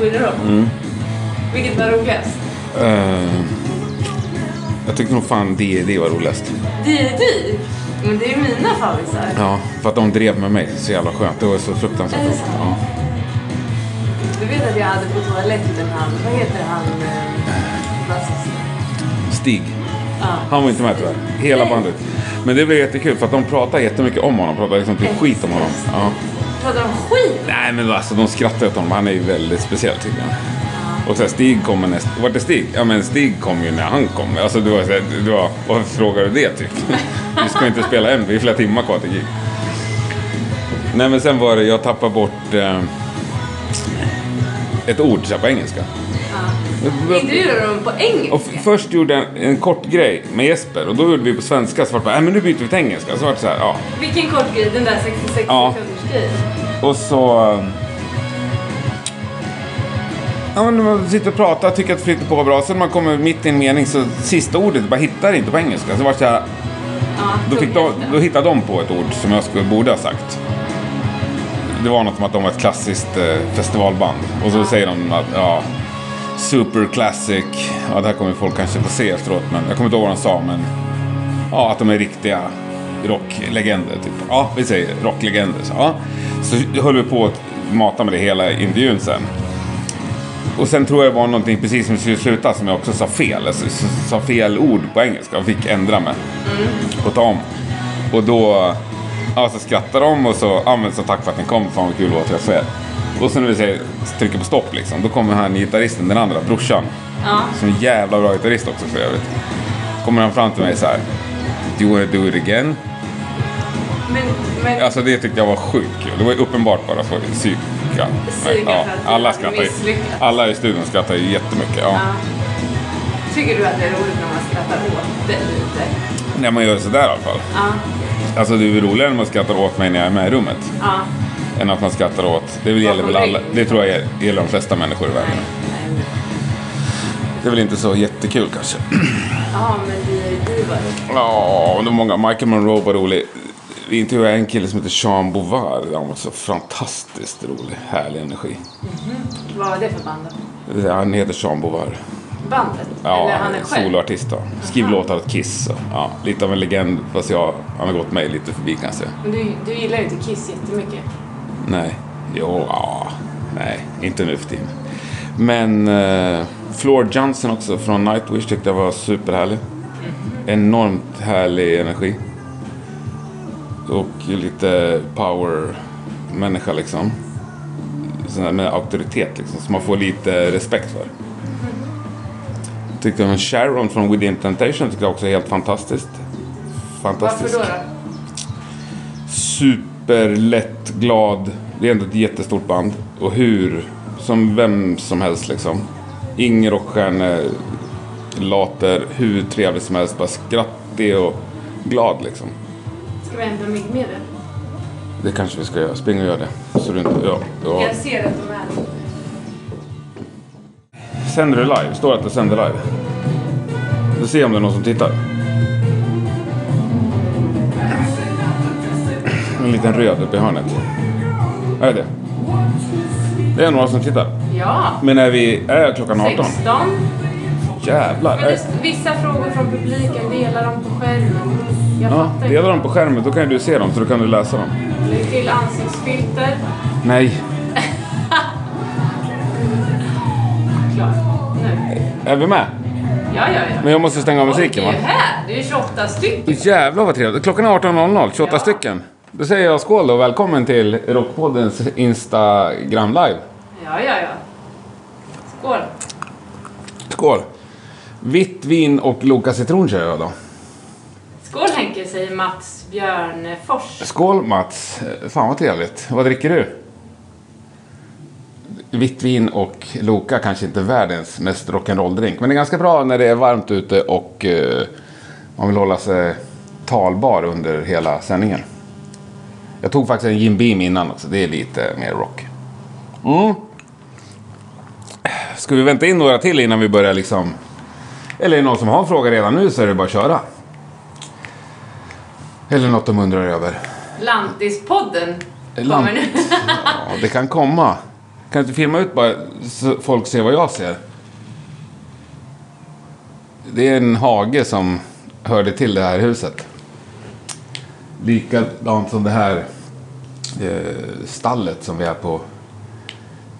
Rock. Mm. Vilket var roligast? Eh, jag tyckte nog fan D&D var roligast. D&D? Men det är ju mina favvisar. Ja, för att de drev med mig. Så jävla skönt. Det var så fruktansvärt roligt. Ja. Du vet att jag hade på toaletten han, vad heter han, eh, basisten? Stig. Ja. Han var inte med tyvärr. Hela Nej. bandet. Men det blev jättekul för att de pratade jättemycket om honom. Pratade liksom typ skit om honom. Ja. Pratar de skit? Nej men alltså de skrattar åt honom. Han är ju väldigt speciell tycker jag. Och så här, Stig kommer nästa... Vart är Stig? Ja men Stig kom ju när han kom. Alltså du var så här, du var... Varför frågar du det typ? Vi ska inte spela än. Vi är flera timmar kvar till gig. Nej men sen var det, jag tappade bort eh, ett ord på engelska. Intervjuar de på Och engelska? f- först gjorde jag en, en kort grej med Jesper och då gjorde vi på svenska. Så var det bara, "Nej, men nu byter vi till engelska. Så var det så här, ja. Vilken kort grej, den där 66 Ja. sekunders grejen. Och så... eh, Ja, men man sitter och pratar tycker att det flyter på bra. Sen när man kommer mitt i en mening så sista ordet bara hittar inte på engelska. Så var det så här, Ja, då, fick de, då hittade de på ett ord som jag skulle, borde ha sagt. Det var något om att de var ett klassiskt eh, festivalband. Och så säger de att, ja, super classic. Ja, det här kommer folk kanske få se efteråt. Men jag kommer inte ihåg vad de sa. Men ja, att de är riktiga rocklegender. Typ. Ja, vi säger rocklegender. Så, ja. så höll vi på att mata med det hela intervjun sen. Och sen tror jag det var någonting precis som skulle sluta som jag också sa fel. Alltså, sa fel ord på engelska och fick ändra mig. Och ta om. Och då ja, så skrattar de och så används som tack för att ni kom. Fan vad kul det var att träffa er. Och sen när vi säger, trycker på stopp liksom. Då kommer han gitarristen, den andra, brorsan. Ja. Som är en jävla bra gitarrist också för övrigt. Kommer han fram till mig så här. Do you wanna do it again? Men, men Alltså det tyckte jag var sjukt kul. Det var ju uppenbart bara för psyka. Ja, alla skrattar ju. Alla i studion skrattar ju jättemycket. Ja. ja. Tycker du att det är roligt när man skrattar åt det lite? När man gör sådär i alla fall. Ja. Alltså det är roligare när man skrattar åt mig när jag är med i rummet. Ja. Än att man skrattar åt. Det gäller väl alla. Det tror jag gäller de flesta människor i världen. Det är väl inte så jättekul kanske. Ja, men vi är ju. Ja, det många. Michael Monroe var rolig. Vi intervjuade en kille som heter Jean Bouvard. Han var så fantastiskt rolig. Härlig energi. Vad var det för band? Han heter Jean Bouvard. Bandet? Ja, Eller han är själv? soloartist då. Skriver låtar åt Kiss. Och, ja, lite av en legend. Fast jag, han har gått mig lite förbi kanske. Men du, du gillar ju inte Kiss jättemycket. Nej. Jo, ja. Nej, inte nu för tiden. Men uh, Floor Johnson också från Nightwish tyckte jag var superhärlig. Enormt härlig energi. Och lite power-människa liksom. Sån här med auktoritet liksom. Som man får lite respekt för. Tyckte jag Sharon från Within Temptation tyckte jag också är helt fantastiskt. Fantastisk Varför då? då? Superlätt, glad. Det är ändå ett jättestort band. Och hur, som vem som helst liksom. Ingen rockstjärna låter hur trevlig som helst. Bara skrattig och glad liksom. Ska vi hämta myggmedel? Det kanske vi ska göra. Spring och gör det. Så du inte, ja, ja. Jag ser att de är... Sänder du live? Står det att du sänder live? Du ser om det är någon som tittar. En liten röd uppe i hörnet. Är det det? Det är några som tittar. Ja. Men är vi... Är klockan 18? 16. Jävlar. Men det, vissa frågor från publiken delar dem på skärmen. Jag ja, fattar delar dem på skärmen. Då kan du se dem så då kan du läsa dem. Lägg till ansiktsfilter. Nej. Klart. Nu. Är vi med? Ja, ja, ja. Men jag måste stänga av musiken va? det är här. Det är ju 28 stycken. Jävlar vad trevligt. Klockan är 18.00. 28 Ja. stycken. Då säger jag skål och välkommen till Rockpoddens Instagram live. Ja, ja, ja. Skål. Skål! Vitt vin och Loka citron kör jag då. Skål Henke, säger Mats Björnefors. Skål Mats! Fan vad trevligt. Vad dricker du? Vitt vin och Loka kanske inte är världens mest rock'n'roll-drink. Men det är ganska bra när det är varmt ute och eh, man vill hålla sig talbar under hela sändningen. Jag tog faktiskt en Jim Beam innan också. Det är lite mer rock. Mm. Ska vi vänta in några till innan vi börjar liksom... Eller är det någon som har en fråga redan nu så är det bara att köra. Eller något de undrar över. Lantispodden Lant- kommer nu. Ja, det kan komma. Kan du inte filma ut bara så folk ser vad jag ser? Det är en hage som hörde till det här huset. Likadant som det här eh, stallet som vi är på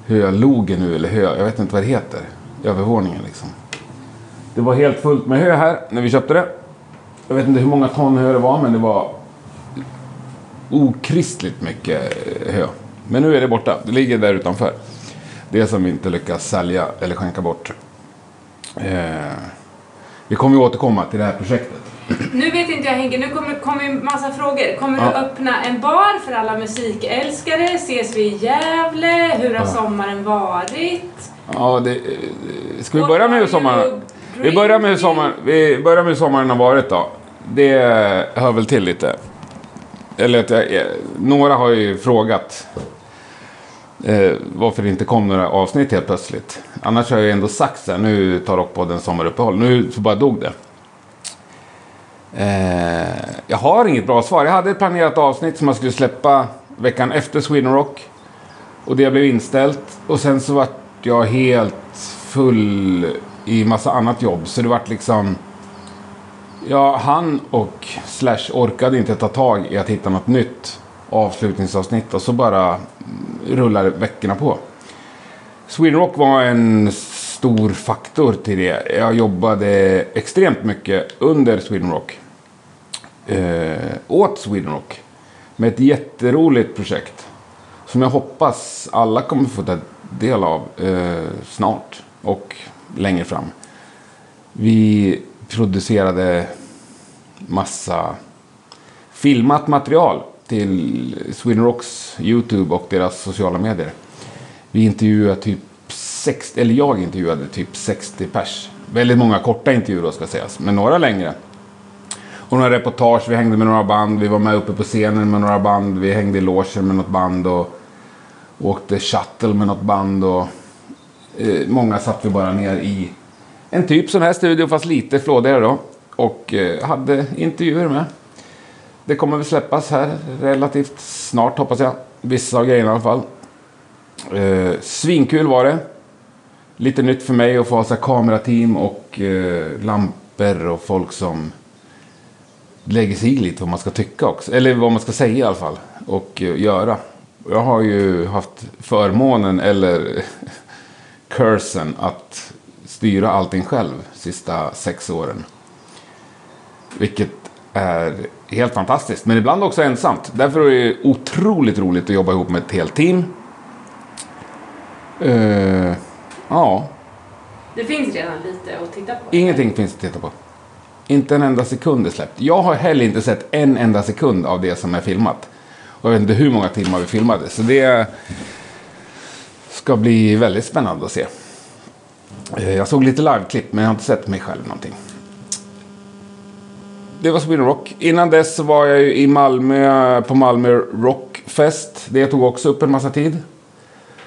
Hölogen nu, eller Hö, jag vet inte vad det heter. Övervåningen liksom. Det var helt fullt med hö här när vi köpte det. Jag vet inte hur många ton hö det var, men det var okristligt mycket eh, hö. Men nu är det borta. Det ligger där utanför. Det som vi inte lyckas sälja eller skänka bort. Eh, vi kommer ju återkomma till det här projektet. Nu vet inte jag Henke, nu kommer kommer ju massa frågor. Kommer Ja. du öppna en bar för alla musikälskare? Ses vi i Gävle? Hur har Ja. sommaren varit? Ja, det, ska vi börja med hur sommaren... Vi börjar med hur sommaren, vi börjar med hur sommaren har varit då. Det hör väl till lite. Eller att jag, eh, några har ju frågat eh, varför det inte kom några avsnitt helt plötsligt. Annars har jag ju ändå sagt så här, nu tar Rockpodden sommaruppehåll. Nu så bara dog det. Eh, jag har inget bra svar. Jag hade ett planerat avsnitt som jag skulle släppa veckan efter Sweden Rock. Och det blev inställt. Och sen så vart jag helt full i massa annat jobb. Så det vart liksom... Ja, han och Slash orkade inte ta tag i att hitta något nytt avslutningsavsnitt. Och så bara rullade veckorna på. Sweden Rock var en stor faktor till det. Jag jobbade extremt mycket under Sweden Rock. Eh, åt Sweden Rock. Med ett jätteroligt projekt. Som jag hoppas alla kommer få ta del av eh, snart. Och längre fram. Vi producerade massa filmat material till Sweden Rocks YouTube och deras sociala medier. Vi intervjuade typ 60, eller jag intervjuade typ 60 pers. Väldigt många korta intervjuer då ska sägas, men några längre. Och några reportage, vi hängde med några band, vi var med uppe på scenen med några band, vi hängde i logen med något band och åkte shuttle med något band och eh, många satt vi bara ner i en typ sån här studio fast lite flådigare då. Och eh, hade intervjuer med. Det kommer väl släppas här relativt snart hoppas jag. Vissa av grejerna i alla fall. Eh, svinkul var det. Lite nytt för mig att få ha så kamerateam och eh, lampor och folk som lägger sig i lite vad man ska tycka också. Eller vad man ska säga i alla fall. Och eh, göra. Jag har ju haft förmånen eller cursen att styra allting själv sista sex åren. Vilket är helt fantastiskt. Men ibland också ensamt. Därför är det otroligt roligt att jobba ihop med ett helt team. Eh, ja, Det finns redan lite att titta på. ingenting finns att titta på. Inte en enda sekund är släppt. Jag har heller inte sett en enda sekund av det som är filmat. Och jag vet inte hur många timmar vi filmade. Så det ska bli väldigt spännande att se. Eh, Jag såg lite liveklipp men jag har inte sett mig själv någonting. Det var Sweden Rock. Innan dess var jag ju i Malmö på Malmö Rockfest. Det tog också upp en massa tid.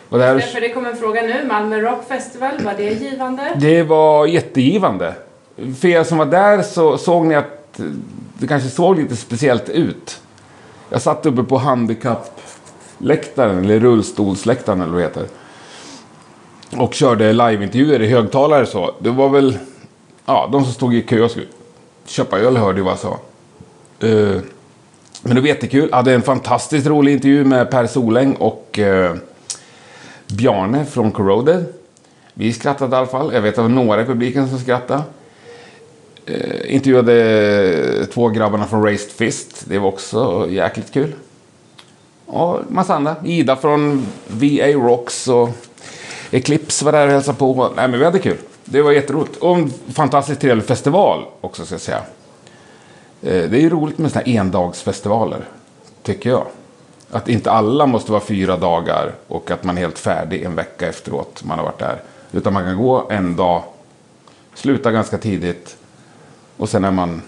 Och där Därför det kommer en fråga nu. Malmö Rock Festival, var det givande? Det var jättegivande. För er som var där så såg ni att det kanske såg lite speciellt ut. Jag satt uppe på handikappläktaren, eller rullstolsläktaren eller vad det heter. Och körde liveintervjuer i högtalare så. Det var väl, ja, de som stod i kö och skulle köpa öl hörde ju vad jag sa. Eh, men det var jättekul. Jag hade en fantastiskt rolig intervju med Per Soläng och eh, Bjarne från Corroded. Vi skrattade i alla fall. Jag vet att det var några i publiken som skrattade. Eh, intervjuade två grabbarna från Raised Fist. Det var också jäkligt kul. Och massa andra. Ida från VA Rocks och Eclipse var där och hälsade på. Nej, men vi hade kul. Det var jätteroligt. Och en fantastiskt trevlig festival också ska jag säga. Eh, Det är ju roligt med sådana här endagsfestivaler. Tycker jag. Att inte alla måste vara fyra dagar och att man är helt färdig en vecka efteråt man har varit där. Utan man kan gå en dag, sluta ganska tidigt och sen är man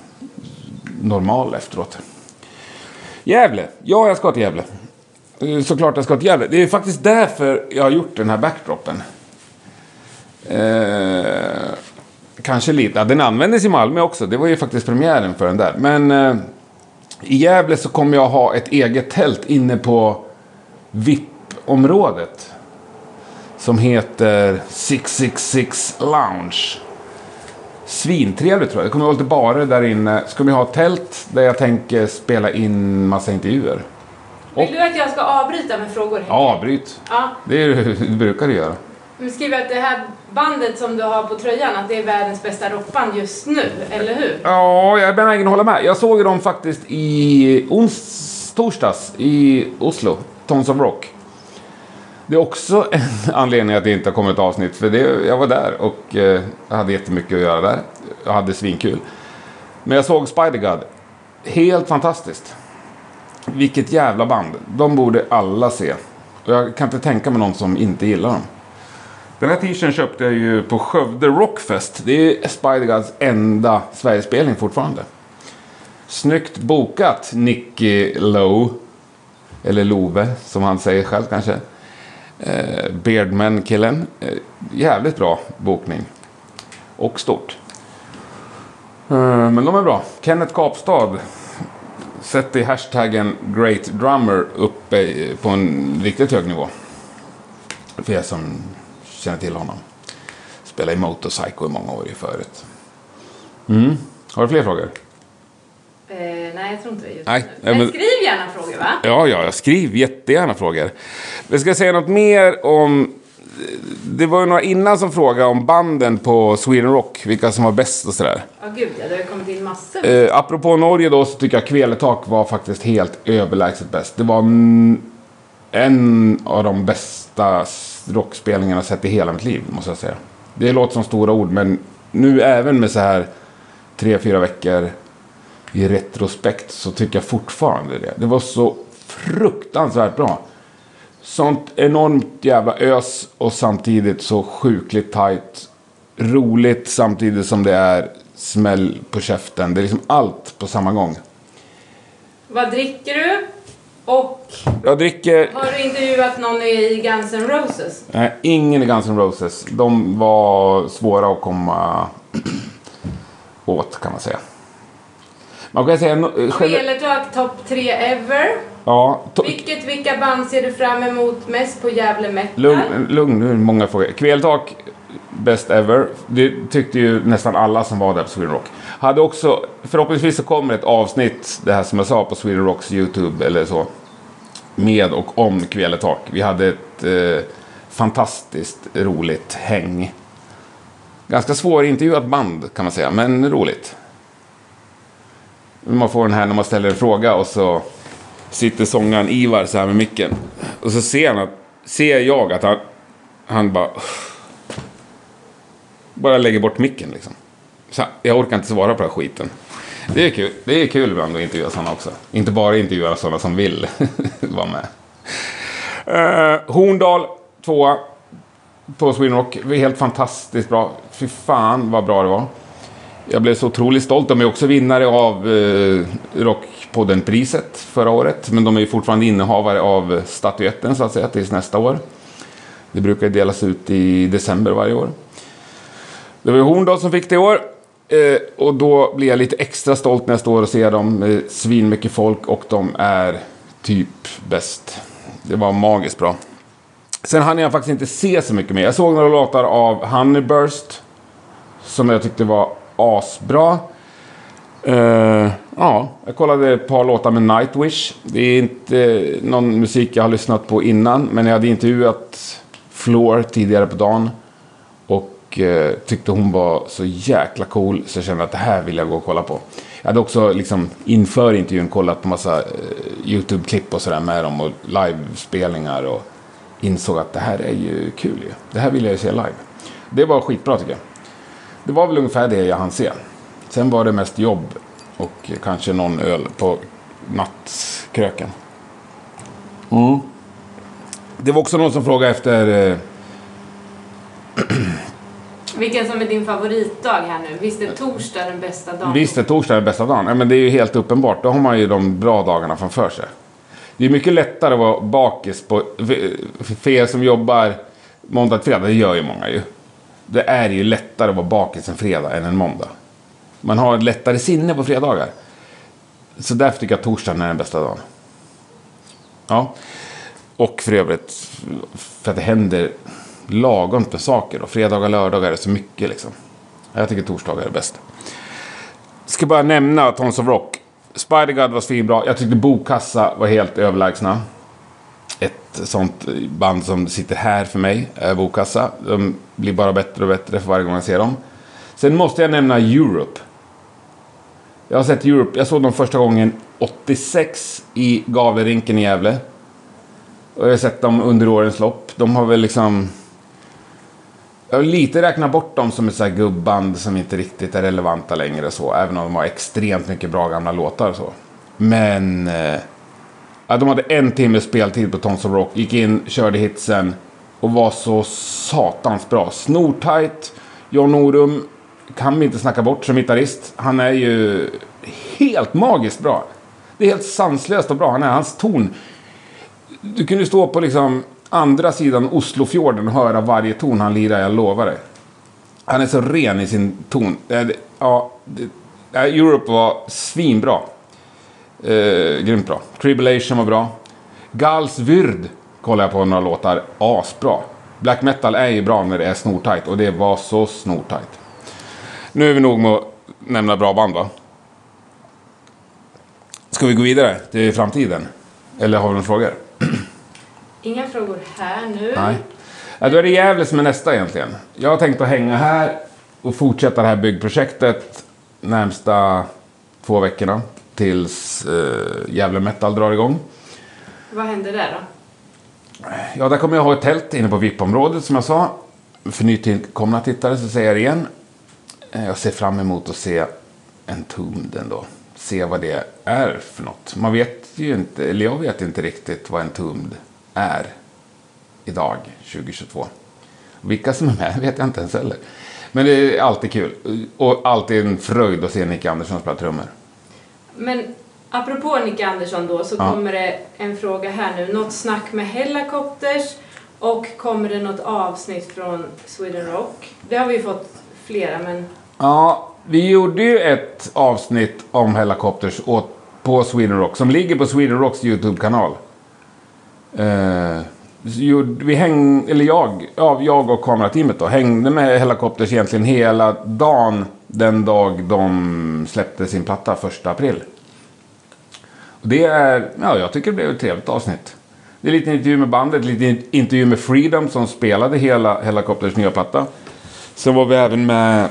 normal efteråt. Gävle. Ja, jag ska till Gävle. Eh, såklart jag ska till Gävle. Det är faktiskt därför jag har gjort den här backdropen. Eh, kanske lite. Ja, den användes i Malmö också. Det var ju faktiskt premiären för den där. Men eh, i Gävle så kommer jag ha ett eget tält inne på VIP-området. Som heter 666 Lounge. Svintrevligt tror jag. Det kommer att vara lite barer där inne. Så kommer jag ha ett tält där jag tänker spela in massa intervjuer. Vill du att jag ska avbryta med frågor? Ja, avbryt. Ja. Det, är, det brukar du göra. Du skriver att det här bandet som du har på tröjan, att det är världens bästa rockband just nu, eller hur? Ja, jag är benägen att hålla med. Jag såg dem faktiskt i ons torsdags i Oslo, Tons of Rock. Det är också en anledning att det inte har kommit ett avsnitt. För det, jag var där och eh, hade jättemycket att göra där. Jag hade svinkul. Men jag såg Spider-God. Helt fantastiskt. Vilket jävla band. De borde alla se. Och jag kan inte tänka mig någon som inte gillar dem. Den här t-shirten köpte jag ju på Skövde Rockfest. Det är Spider-Gods enda Sverigespelning fortfarande. Snyggt bokat, Nicky Lowe. Eller Love, som han säger själv kanske. Eh, Beardman-killen. Eh, jävligt bra bokning. Och stort. Eh, men de är bra. Kenneth Kapstad. Sätt i hashtaggen Great Drummer uppe på en riktigt hög nivå. För er som känner till honom. Spelade i Motorpsycho i många år ju förut. Mm. Har du fler frågor? Eh, nej, jag tror inte det just Nej, nu. Men, men- skriv gärna frågor, va? Ja, ja, jag skriver jättegärna frågor. Men ska jag säga något mer om... Det var ju några innan som frågade om banden på Sweden Rock. Vilka som var bäst och sådär. Ja, gud ja, det har kommit in massor. Eh, apropå Norge då så tycker jag Kveletak var faktiskt helt överlägset bäst. Det var en av de bästa rockspelningarna jag sett i hela mitt liv, måste jag säga. Det låter som stora ord, men nu även med så här tre, fyra veckor i retrospekt så tycker jag fortfarande det. Det var så fruktansvärt bra. Sånt enormt jävla ös och samtidigt så sjukligt tajt. Roligt samtidigt som det är smäll på käften. Det är liksom allt på samma gång. Vad dricker du? Och Jag dricker... har du intervjuat någon i Guns N' Roses? Nej, ingen i Guns N' Roses. De var svåra att komma åt kan man säga. Man kan säga... gener- Kvelertak topp tre ever. Ja, to- Vilket, vilka band ser du fram emot mest på Gävle Metal? Lugn, lugn, nu är det många frågor. Kveltak, best ever. Det tyckte ju nästan alla som var där på Sweden Rock. Hade också, förhoppningsvis så kommer ett avsnitt, det här som jag sa på Sweden Rocks YouTube eller så. Med och om Kveletak. Vi hade ett eh, fantastiskt roligt häng. Ganska svårintervjuat band kan man säga, men roligt. Man får den här när man ställer en fråga och så sitter sångaren Ivar så här med micken. Och så ser, han att, ser jag att han, han bara... Bara lägger bort micken liksom. Så jag orkar inte svara på den här skiten. Det är kul, det är kul ibland att intervjua sådana också. Inte bara intervjua sådana som vill vara med. Uh, Horndal, tvåa på Sweden Rock. Helt fantastiskt bra. Fy fan vad bra det var. Jag blev så otroligt stolt. De är också vinnare av eh, Rockpodden-priset förra året. Men de är fortfarande innehavare av statyetten så att säga tills nästa år. Det brukar delas ut i december varje år. Det var ju Horndal som fick det i år. Eh, och då blir jag lite extra stolt när jag står och ser dem. med Svinmycket folk och de är typ bäst. Det var magiskt bra. Sen hann jag faktiskt inte se så mycket mer. Jag såg några låtar av Honeyburst. Som jag tyckte var asbra. Uh, ja, jag kollade ett par låtar med Nightwish. Det är inte någon musik jag har lyssnat på innan. Men jag hade intervjuat Floor tidigare på dagen. Och eh, tyckte hon var så jäkla cool. Så jag kände att det här vill jag gå och kolla på. Jag hade också liksom inför intervjun kollat på massa eh, YouTube-klipp och sådär med dem. Och livespelningar. Och insåg att det här är ju kul ju. Det här vill jag ju se live. Det var skitbra tycker jag. Det var väl ungefär det jag hann se. Sen var det mest jobb och kanske någon öl på nattkröken. Mm. Det var också någon som frågade efter... Eh, Vilken som är din favoritdag här nu? Visst är torsdag den bästa dagen? visst är torsdag den bästa dagen? Ja, men det är ju helt uppenbart. Då har man ju de bra dagarna framför sig. Det är mycket lättare att vara bakis på... För, er som jobbar måndag till fredag, det gör ju många ju. Det är ju lättare att vara bakis en fredag än en måndag. Man har ett lättare sinne på fredagar. Så därför tycker jag torsdagen är den bästa dagen. Ja. Och för övrigt, för att det händer lagom med saker. Och fredagar och lördagar är så mycket liksom. Jag tycker torsdagar är bäst. Ska bara nämna Tons of Rock. Spider-God var svinbra. Jag tyckte Bokassa var helt överlägsna. Ett sånt band som sitter här för mig är Bokassa. De blir bara bättre och bättre för varje gång jag ser dem. Sen måste jag nämna Europe. Jag har sett Europe. Jag såg dem första gången 86 i Gavlerinken i Gävle. Och jag har sett dem under årens lopp. De har väl liksom... Jag har lite räknat bort dem som ett så här gubband som inte riktigt är relevanta längre så. Även om de har extremt mycket bra gamla låtar och så. Men... Eh, ja, de hade en timme speltid på Tons of Rock. Gick in, körde hitsen. Och var så satans bra. Snortajt. John Norum kan vi inte snacka bort som gitarrist. Han är ju helt magiskt bra. Det är helt sanslöst och bra. Han är, hans ton. Du kunde stå på liksom andra sidan Oslofjorden och höra varje ton han lirar, jag lovar dig. Han är så ren i sin ton. Ja, äh, Europe var svinbra. Eh, grymt bra. Tribulation var bra. Gals Vyrd kollade jag på några låtar. Asbra. Black metal är ju bra när det är snortajt och det var så snortajt. Nu är vi nog med att nämna bra band va? Ska vi gå vidare till framtiden? Eller har vi några frågor? Inga frågor här nu. Nej. Ja, då är det Gävle som är nästa egentligen. Jag har tänkt att hänga här och fortsätta det här byggprojektet närmsta två veckorna tills eh, Gävle Metal drar igång. Vad händer där då? Ja, där kommer jag ha ett tält inne på VIP-området som jag sa. För nytillkomna tittare så säger jag det igen. Eh, jag ser fram emot att se Entombed ändå. Se vad det är för något. Man vet ju inte, eller jag vet inte riktigt vad Entombed är idag, 2022. Vilka som är med vet jag inte ens heller. Men det är alltid kul. Och alltid en fröjd att se Nick Andersson spela trummor. Men apropå Nick Andersson då så Ja. kommer det en fråga här nu. Något snack med Hellacopters och kommer det något avsnitt från Sweden Rock? Det har vi ju fått flera men Ja, vi gjorde ju ett avsnitt om Hellacopters på Sweden Rock som ligger på Sweden Rocks YouTube-kanal. Eh, gjorde- vi häng, eller jag, ja, jag och kamerateamet då, hängde med Hellacopters egentligen hela dagen den dag de släppte sin platta första april. Och det är, ja, jag tycker det blev ett trevligt avsnitt. Det är lite intervju med bandet, lite intervju med Freedom som spelade hela Hellacopters nya platta. Sen var vi även med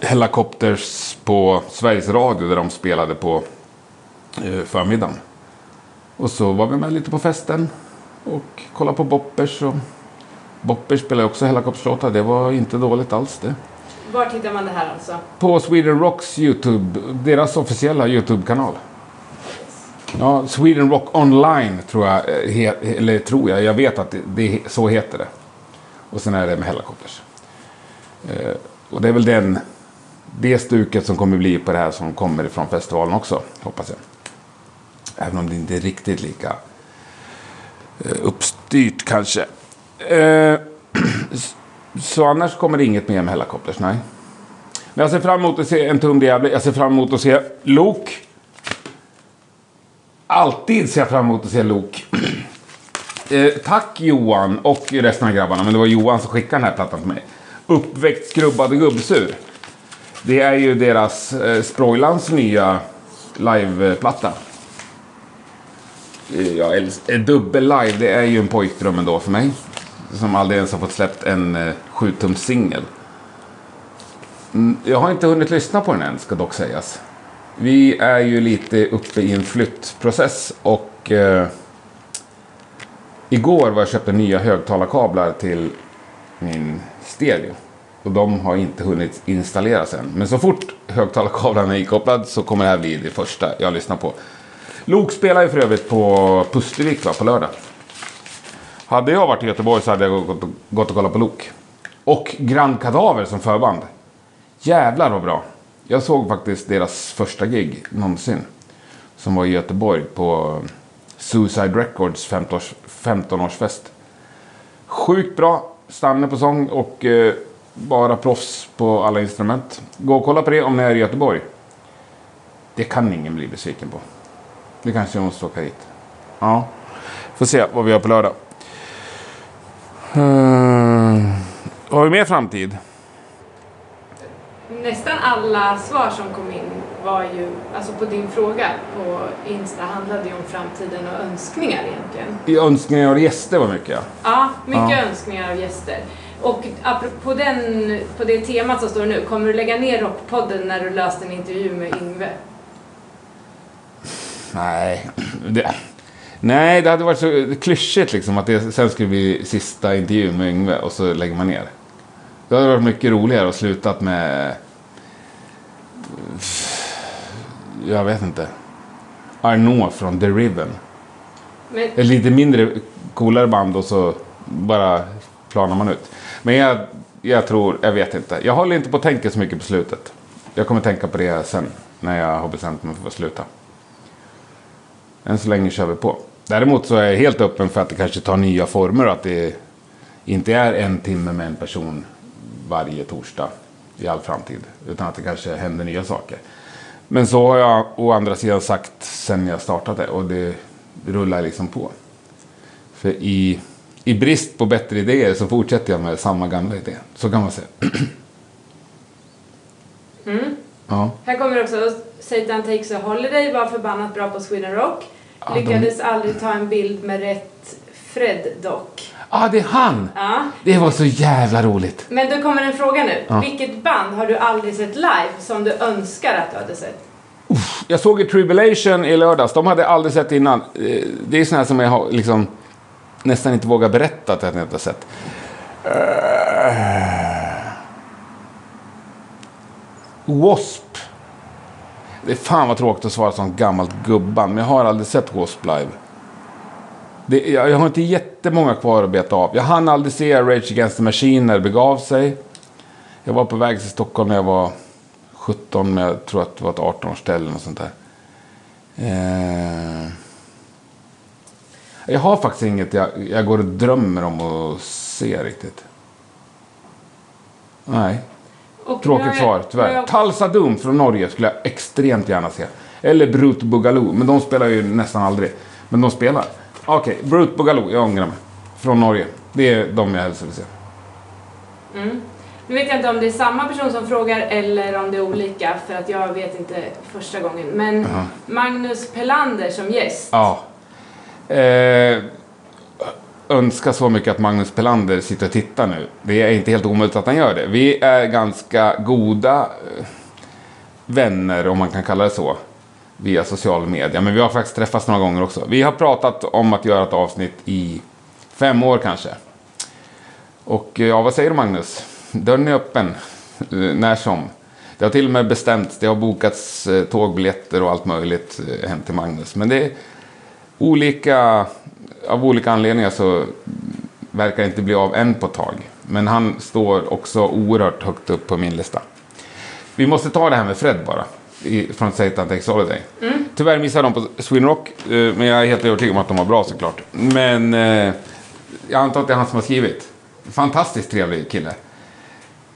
Hellacopters på Sveriges Radio där de spelade på eh, förmiddagen. Och så var vi med lite på festen och kollade på Boppers. Och Boppers spelar ju också Hellacopters-låtar. Det var inte dåligt alls det. var tittar man det här alltså? På Sweden Rocks YouTube, deras officiella YouTube-kanal. Ja, Sweden Rock Online tror jag, eh, eller tror jag, jag vet att det, det, så heter det. Och sen är det med Hellacopters. Eh, och det är väl den, det stuket som kommer bli på det här som kommer ifrån festivalen också, hoppas jag. Även om det inte är riktigt lika eh, uppstyrt kanske. Eh, så annars kommer det inget mer med Hellacopters, nej. Men jag ser fram emot att se en tum Gävle. Jag ser fram emot att se Lok. Alltid ser jag fram emot att se Lok. Eh, tack Johan och resten av grabbarna. Men det var Johan som skickade den här plattan till mig. Uppväckt, skrubbad och gubbsur. Det är ju deras eh, Sproilans nya liveplatta. Ja, dubbel live, det är ju en pojkdröm ändå för mig. Som aldrig ens har fått släppt en eh, 7-tums singel. Mm, Jag har inte hunnit lyssna på den än, ska dock sägas. Vi är ju lite uppe i en flyttprocess och eh, igår var jag köpte nya högtalarkablar till min stereo. Och de har inte hunnit installeras än. Men så fort högtalarkablarna är ikopplad så kommer det här bli det första jag lyssnar på. Lok spelar ju för övrigt på Pustervik va, på lördag. Hade jag varit i Göteborg så hade jag gått, gått och kollat på Lok. Och Grand Kadaver som förband. Jävlar vad bra. Jag såg faktiskt deras första gig någonsin. Som var i Göteborg på Suicide Records 15-års 15-årsfest. Sjukt bra. Stanne på sång och eh, bara proffs på alla instrument. Gå och kolla på det om ni är i Göteborg. Det kan ingen bli besviken på. Det kanske jag måste åka dit. Ja. Får se vad vi gör på lördag. Hmm. Har vi mer framtid? Nästan alla svar som kom in var ju, alltså på din fråga på Insta handlade ju om framtiden och önskningar egentligen. I önskningar och gäster var mycket. Ja, mycket Ja. önskningar av gäster. Och apropå den, på det temat som står nu, kommer du lägga ner Rockpodden när du löst en intervju med Yngve? Nej, det, nej, det hade varit så klyschigt liksom att det sen skulle bli sista intervjun med Yngve och så lägger man ner. Det hade varit mycket roligare att slutat med... Jag vet inte. Arnaud från The Riven. Men, Ett lite mindre, coolare band och så bara planar man ut. Men jag, jag tror, jag vet inte. Jag håller inte på att tänka så mycket på slutet. Jag kommer tänka på det sen när jag har bestämt mig för att sluta. Än så länge kör vi på. Däremot så är jag helt öppen för att det kanske tar nya former och att det inte är en timme med en person varje torsdag i all framtid. Utan att det kanske händer nya saker. Men så har jag å andra sidan sagt sen jag startade och det rullar liksom på. För i, i brist på bättre idéer så fortsätter jag med samma gamla idé. Så kan man säga. Ja. här kommer också Satan takes a holiday, var förbannat bra på Sweden Rock. Ja, de- Lyckades aldrig ta en bild med rätt Fred dock. ah, det är han! Ja. Det var så jävla roligt. Men då kommer en fråga nu. Ja. Vilket band har du aldrig sett live som du önskar att du hade sett? Jag såg i Tribulation i lördags. De hade jag aldrig sett innan. Eh, Det är här som jag har liksom nästan inte vågar berätta att jag inte har sett. Eh, Wasp. Det är fan vad tråkigt att svara som gammalt gubban, men jag har aldrig sett Wasp live. Det, jag, jag har inte jättemånga kvar att beta av. Jag hann aldrig se Rage Against the Machine när det begav sig. Jag var på väg till Stockholm när jag var 17, men jag tror att det var ett 18-årsställe eller sånt där. Eh, jag har faktiskt inget jag, jag går och drömmer om att se riktigt. Nej, och tråkigt svar tyvärr. jag- Talsa Doom från Norge skulle jag extremt gärna se. Eller Brut Boogaloo, men de spelar ju nästan aldrig. Men de spelar. Okej, Brut Boogaloo, jag ångrar mig. Från Norge. Det är de jag helst vill se. Nu vet jag inte om det är samma person som frågar eller om det är olika för att jag vet inte första gången. Men Jaha. Magnus Pelander som gäst. Ja. Eh, önska så mycket att Magnus Pelander sitter och tittar nu. Det är inte helt omöjligt att han gör det. Vi är ganska goda eh, vänner, om man kan kalla det så, via social media. Men vi har faktiskt träffats några gånger också. Vi har pratat om att göra ett avsnitt i fem år kanske. Och eh, ja, vad säger du Magnus? Dörren är öppen eh, när som. Det har till och med bestämts, det har bokats tågbiljetter och allt möjligt hem till Magnus. Men det är olika, av olika anledningar så verkar det inte bli av än på tag. Men han står också oerhört högt upp på min lista. Vi måste ta det här med Fred bara. I, från Satan Takes Holiday. Tyvärr missade de på Sweden Rock. eh, Men jag är helt övertygad om att de var bra såklart. Men eh, jag antar att det är han som har skrivit. Fantastiskt trevlig kille.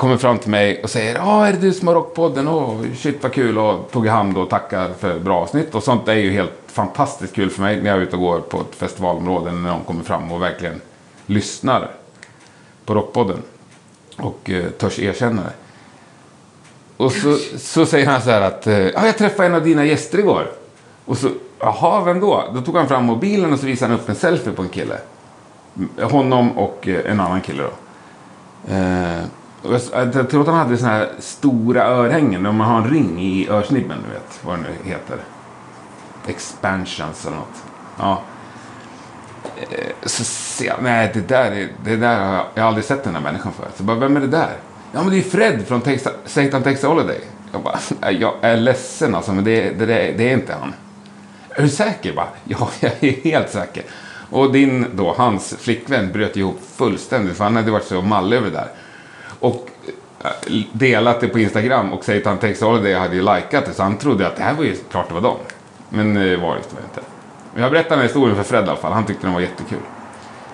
Kommer fram till mig och säger Ja, är det du som har Rockpodden? Åh, shit vad kul. Och tog i hand och tackar för bra avsnitt. Och sånt är ju helt fantastiskt kul för mig när jag är ute och går på ett festivalområde. När någon kommer fram och verkligen lyssnar på Rockpodden. Och eh, törs erkänna det. Och så, så säger han så här att eh, ja, jag träffade en av dina gäster igår. Och så, jaha, vem då? Då tog han fram mobilen och så visade han upp en selfie på en kille. Honom och eh, en annan kille då. Eh, Eh, jag, tror att han hade såna här stora örhängen Om man har en ring i örsnibben, du vet vad det nu heter. Expansions eller något. Ja. Eh, så ser jag, nej det där, är, det där har jag, jag har aldrig sett den här människan förut. Så bara, vem är det där? Ja men det är Fred från Texa- Satan Takes Holiday. Jag bara, jag är ledsen alltså men det, det, det, det är inte han. Är du säker? Bara, ja, jag är helt säker. Och din då, hans flickvän bröt ihop fullständigt för han hade varit så mallig över det där. Och eh, delat det på Instagram och Satan Takes a Holiday hade ju likat det så han trodde att det här var ju klart det var dem. Men det var det inte. Men jag berättade den här historien för Fred i alla fall. Han tyckte den var jättekul.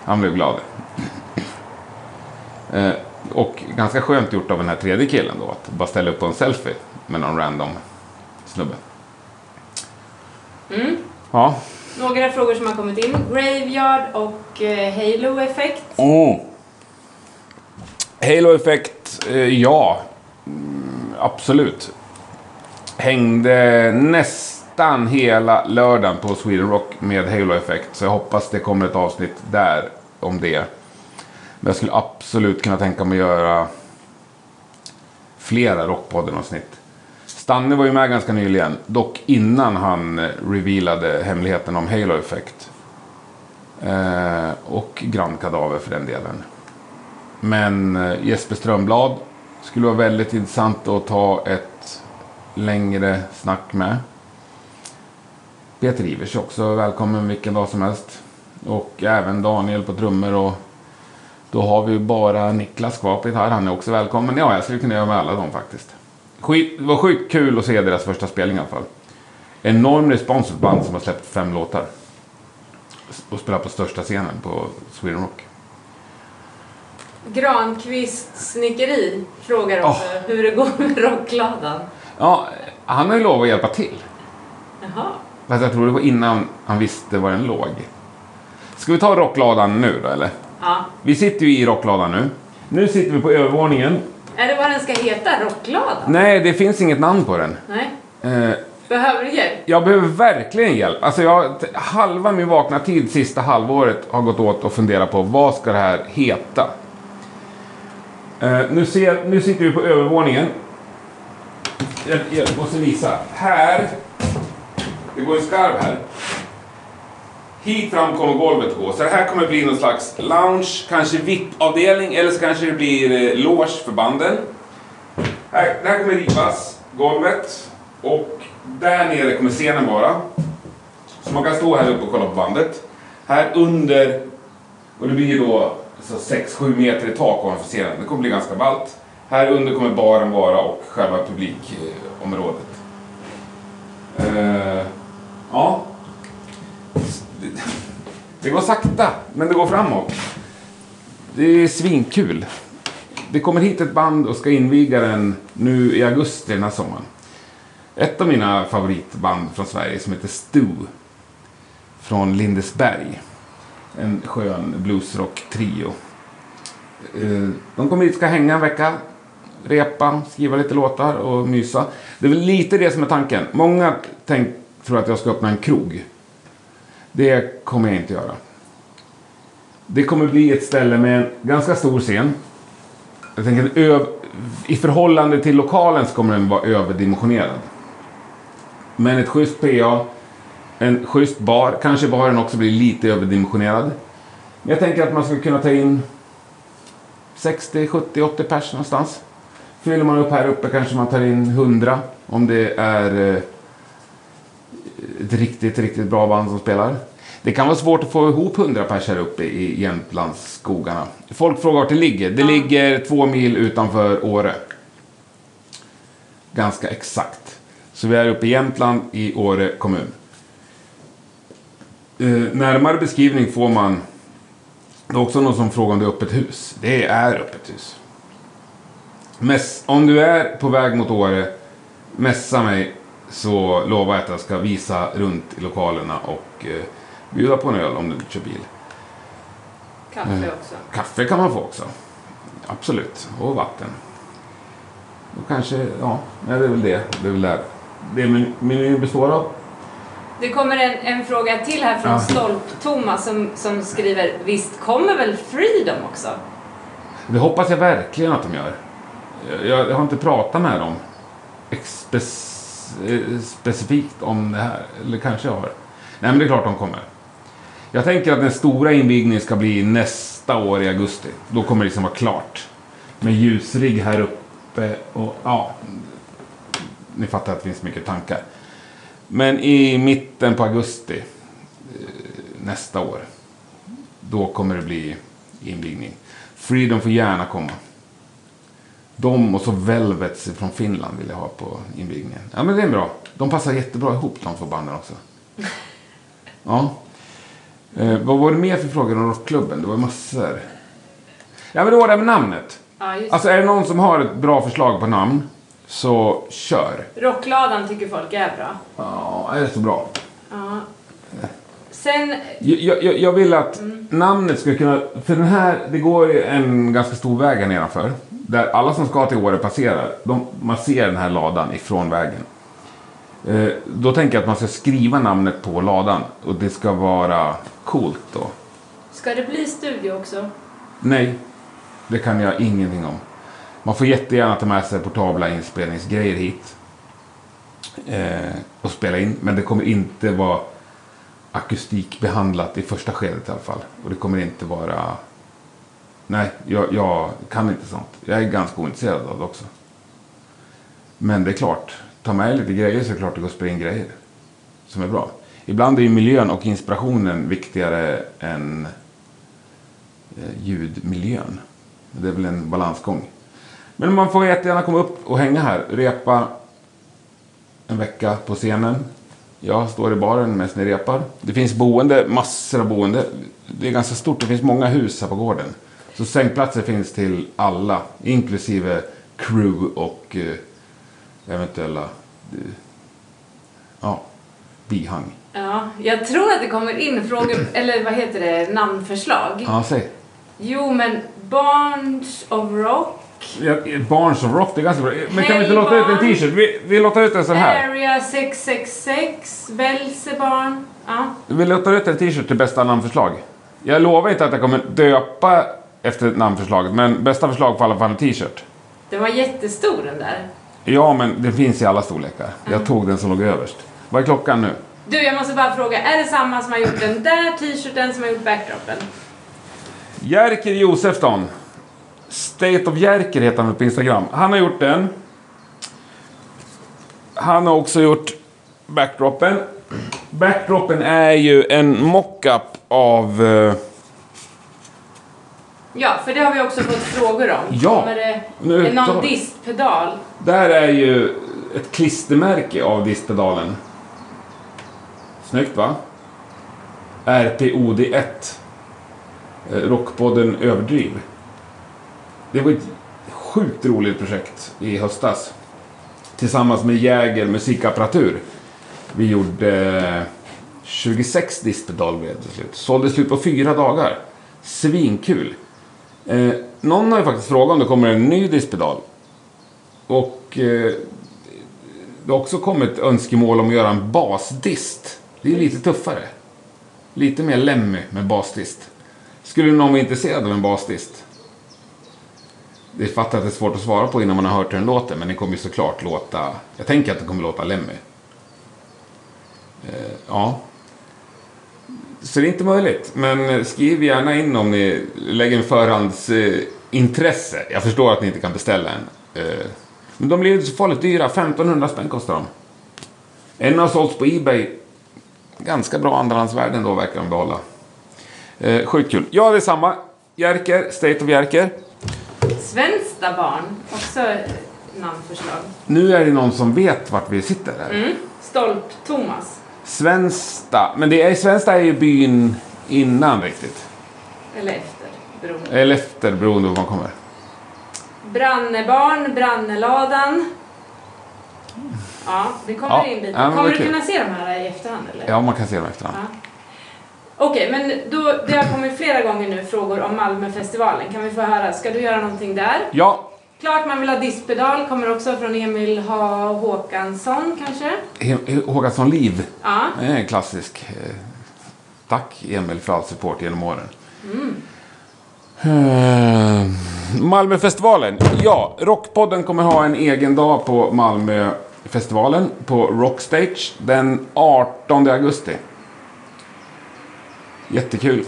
Han blev glad. Eh, och ganska skönt gjort av den här tredje killen då. Att bara ställa upp på en selfie med någon random snubbe. Mm. Ja. Några frågor som har kommit in. Graveyard och eh, Halo-effekt. Oh. Halo Effect, eh, ja. Mm, absolut. Hängde nästan hela lördagen på Sweden Rock med Halo Effect. Så jag hoppas det kommer ett avsnitt där om det. Men jag skulle absolut kunna tänka mig att göra flera Rockpodden-avsnitt. Stanne var ju med ganska nyligen, dock innan han eh, revealade hemligheten om Halo Effect. Eh, och Grand Kadaver för den delen. Men eh, Jesper Strömblad skulle vara väldigt intressant att ta ett längre snack med. Peter Ivers också välkommen vilken dag som helst. Och även Daniel på trummor och då har vi bara Niklas kvar på gitarr. Han är också välkommen. Ja, jag skulle kunna göra med alla dem faktiskt. Skit, det var sjukt kul att se deras första spelning i alla fall. Enorm respons för ett band som har släppt fem låtar. Och spelar på största scenen på Sweden Rock. Granqvist snickeri frågar också hur det går med rockladan. Ja, han har ju lovat att hjälpa till. Jaha. Fast jag tror det var innan han visste var den låg. Ska vi ta rockladan nu då eller? Ja. Vi sitter ju i rockladan nu. Nu sitter vi på övervåningen. Är det vad den ska heta? Rockladan? Nej, det finns inget namn på den. Nej. Eh, Behöver du hjälp? jag behöver verkligen hjälp. Alltså jag, halva min vakna tid sista halvåret har gått åt att fundera på vad ska det här heta. Eh, nu, ser, nu sitter vi på övervåningen. Jag, jag måste visa. Här. Det går en skarv här. Hit fram kommer golvet gå. Så det här kommer bli någon slags lounge, kanske VIP-avdelning eller så kanske det blir eh, loge för banden. Här, det här kommer rivas, golvet. Och där nere kommer scenen vara. Så man kan stå här uppe och kolla på bandet. Här under, och det blir då 6-7 meter i tak ovanför scenen. Det kommer bli ganska ballt. Här under kommer baren vara och själva publikområdet. Eh, ja. Det, det går sakta, men det går framåt. Det är svinkul. Det kommer hit ett band och ska inviga den nu i augusti den här sommaren. Ett av mina favoritband från Sverige som heter Stu. Från Lindesberg. En skön bluesrock-trio. Eh, de kommer hit, ska hänga en vecka, repa, skriva lite låtar och mysa. Det är väl lite det som är tanken. Många tänk, tror att jag ska öppna en krog. Det kommer jag inte göra. Det kommer bli ett ställe med en ganska stor scen. Jag tänker öv- i förhållande till lokalen så kommer den vara överdimensionerad. Men ett schysst PA, en schysst bar, kanske baren också blir lite överdimensionerad. Men jag tänker att man skulle kunna ta in 60, 70, 80 pers någonstans. Fyller man upp här uppe kanske man tar in 100 om det är eh, ett riktigt, riktigt bra band som spelar. Det kan vara svårt att få ihop 100 pers här uppe i Jämtlandsskogarna. Folk frågar vart det ligger. Det ligger två mil utanför Åre. Ganska exakt. Så vi är uppe i Jämtland i Åre kommun. Eh, närmare beskrivning får man... Det är också någon som frågar om det är öppet hus. Det är öppet hus. Mäss, om du är på väg mot Åre, messa mig så lovar jag att jag ska visa runt i lokalerna och eh, bjuda på en öl om du kör bil. Kaffe också. Kaffe kan man få också. Absolut. Och vatten. Och kanske, ja, det är väl det. Det är väl där. Det men- menyn består av. Det kommer en, en fråga till här från Ja. Stolp-Thomas som, som skriver Visst kommer väl Freedom också? Det hoppas jag verkligen att de gör. Jag, jag har inte pratat med dem specifikt om det här. Eller kanske jag har. Nej, men det är klart de kommer. Jag tänker att den stora invigningen ska bli nästa år i augusti. Då kommer det liksom vara klart. Med ljusrigg här uppe och ja. Ni fattar att det finns mycket tankar. Men i mitten på augusti eh, nästa år. Då kommer det bli invigning. Freedom får gärna komma. De och så Velvets från Finland vill jag ha på invigningen. Ja men det är bra. De passar jättebra ihop de två banden också. Ja. Eh, vad var det mer för frågor om rockklubben? Det var massor. Ja men det var det med namnet. Ja, just Alltså är det någon som har ett bra förslag på namn så kör. Rockladan tycker folk är bra. Ja, är det så bra? Ja. Sen, Jag, jag, jag vill att namnet ska kunna... För den här, det går ju en ganska stor väg här nedanför. Där alla som ska till Åre passerar. De, man ser den här ladan ifrån vägen. Eh, då tänker jag att man ska skriva namnet på ladan. Och det ska vara coolt då. ska det bli studio också? Nej, det kan jag ingenting om. Man får jättegärna ta med sig portabla inspelningsgrejer hit. Eh, och spela in. Men det kommer inte vara akustikbehandlat i första skedet i alla fall. Och det kommer inte vara... Nej, jag, jag kan inte sånt. Jag är ganska ointresserad av det också. Men det är klart, ta med lite grejer så är det klart det går att spela in grejer. Som är bra. Ibland är ju miljön och inspirationen viktigare än eh, ljudmiljön. Det är väl en balansgång. Men man får jättegärna komma upp och hänga här. Repa en vecka på scenen. Jag står i baren medan ni repar. Det finns boende, massor av boende. Det är ganska stort, det finns många hus här på gården. Så sängplatser finns till alla, inklusive crew och eh, eventuella eh, ja, bihang. Ja, jag tror att det kommer in frågor, eller vad heter det, namnförslag. Ja, säg. Jo, men Barns of Rock, Ja, Barnes of Rock, det är ganska bra. Men kan vi inte låta ut en t-shirt? Vi, vi låter ut en sån här. Area 666, Velsebarn. Ja. Vi låter ut en t-shirt till bästa namnförslag. Jag lovar inte att jag kommer döpa efter namnförslaget, men bästa förslag i alla fall en t-shirt. Den var jättestor den där. Ja, men det finns i alla storlekar. Jag tog den som låg överst. Vad är klockan nu? Du, jag måste bara fråga, är det samma som har gjort den där t-shirten som har gjort backdropen? Jerker Josefsson. State of Jerker heter han på Instagram. Han har gjort den. Han har också gjort backdropen. Backdropen är ju en mockup av... eh, Ja, för det har vi också fått frågor om. Ja, Kommer det nu är någon tar- distpedal? Där är ju ett klistermärke av diskpedalen. Snyggt va? RPOD1. Eh, Rockpodden Överdriv. Det var ett sjukt roligt projekt i höstas. Tillsammans med Jäger musikapparatur. Vi gjorde eh, 26 diskpedaler till slut. Sålde slut på fyra dagar. Svinkul. Eh, någon har ju faktiskt frågat om det kommer en ny dispedal. Och eh, det har också kommit önskemål om att göra en basdist. Det är lite tuffare. Lite mer Lemmy med basdist. Skulle någon vara intresserad av en basdist? Det fattar att det är svårt att svara på innan man har hört hur den låter, men den kommer ju såklart låta... Jag tänker att den kommer låta Lemmy. Eh, ja. Så det är inte möjligt, men skriv gärna in om ni lägger en förhandsintresse. Eh. Jag förstår att ni inte kan beställa en. Eh, men de blir inte så farligt dyra. 1500 spänn kostar de. En har sålts på Ebay. Ganska bra andrahandsvärden då verkar de behålla. Eh, sjukt kul. Ja, det är samma. Jerker, State of Jerker. Svenska barn, också namnförslag. Nu är det någon som vet vart vi sitter här. Mm. Stolp-Thomas. Svensta. Men det är, Svensta är ju byn innan riktigt. Eller efter, beroende. Eller efter, beroende på var man kommer. Brannebarn, Branneladan. Ja, det kommer Ja, in lite. ja, kommer du kul. kunna se de här i efterhand eller? Ja, man kan se dem efterhand. Ja. Okej, men då, det har kommit flera gånger nu frågor om Malmöfestivalen. Kan vi få höra, ska du göra någonting där? Ja, Klart man vill ha diskpedal, kommer också från Emil H. Håkansson kanske? H- Håkansson Liv. Ja. Det är en klassisk. eh, Tack Emil för all support genom åren. Eh, Malmöfestivalen. Ja, Rockpodden kommer ha en egen dag på Malmöfestivalen på Rockstage den 18 augusti. Jättekul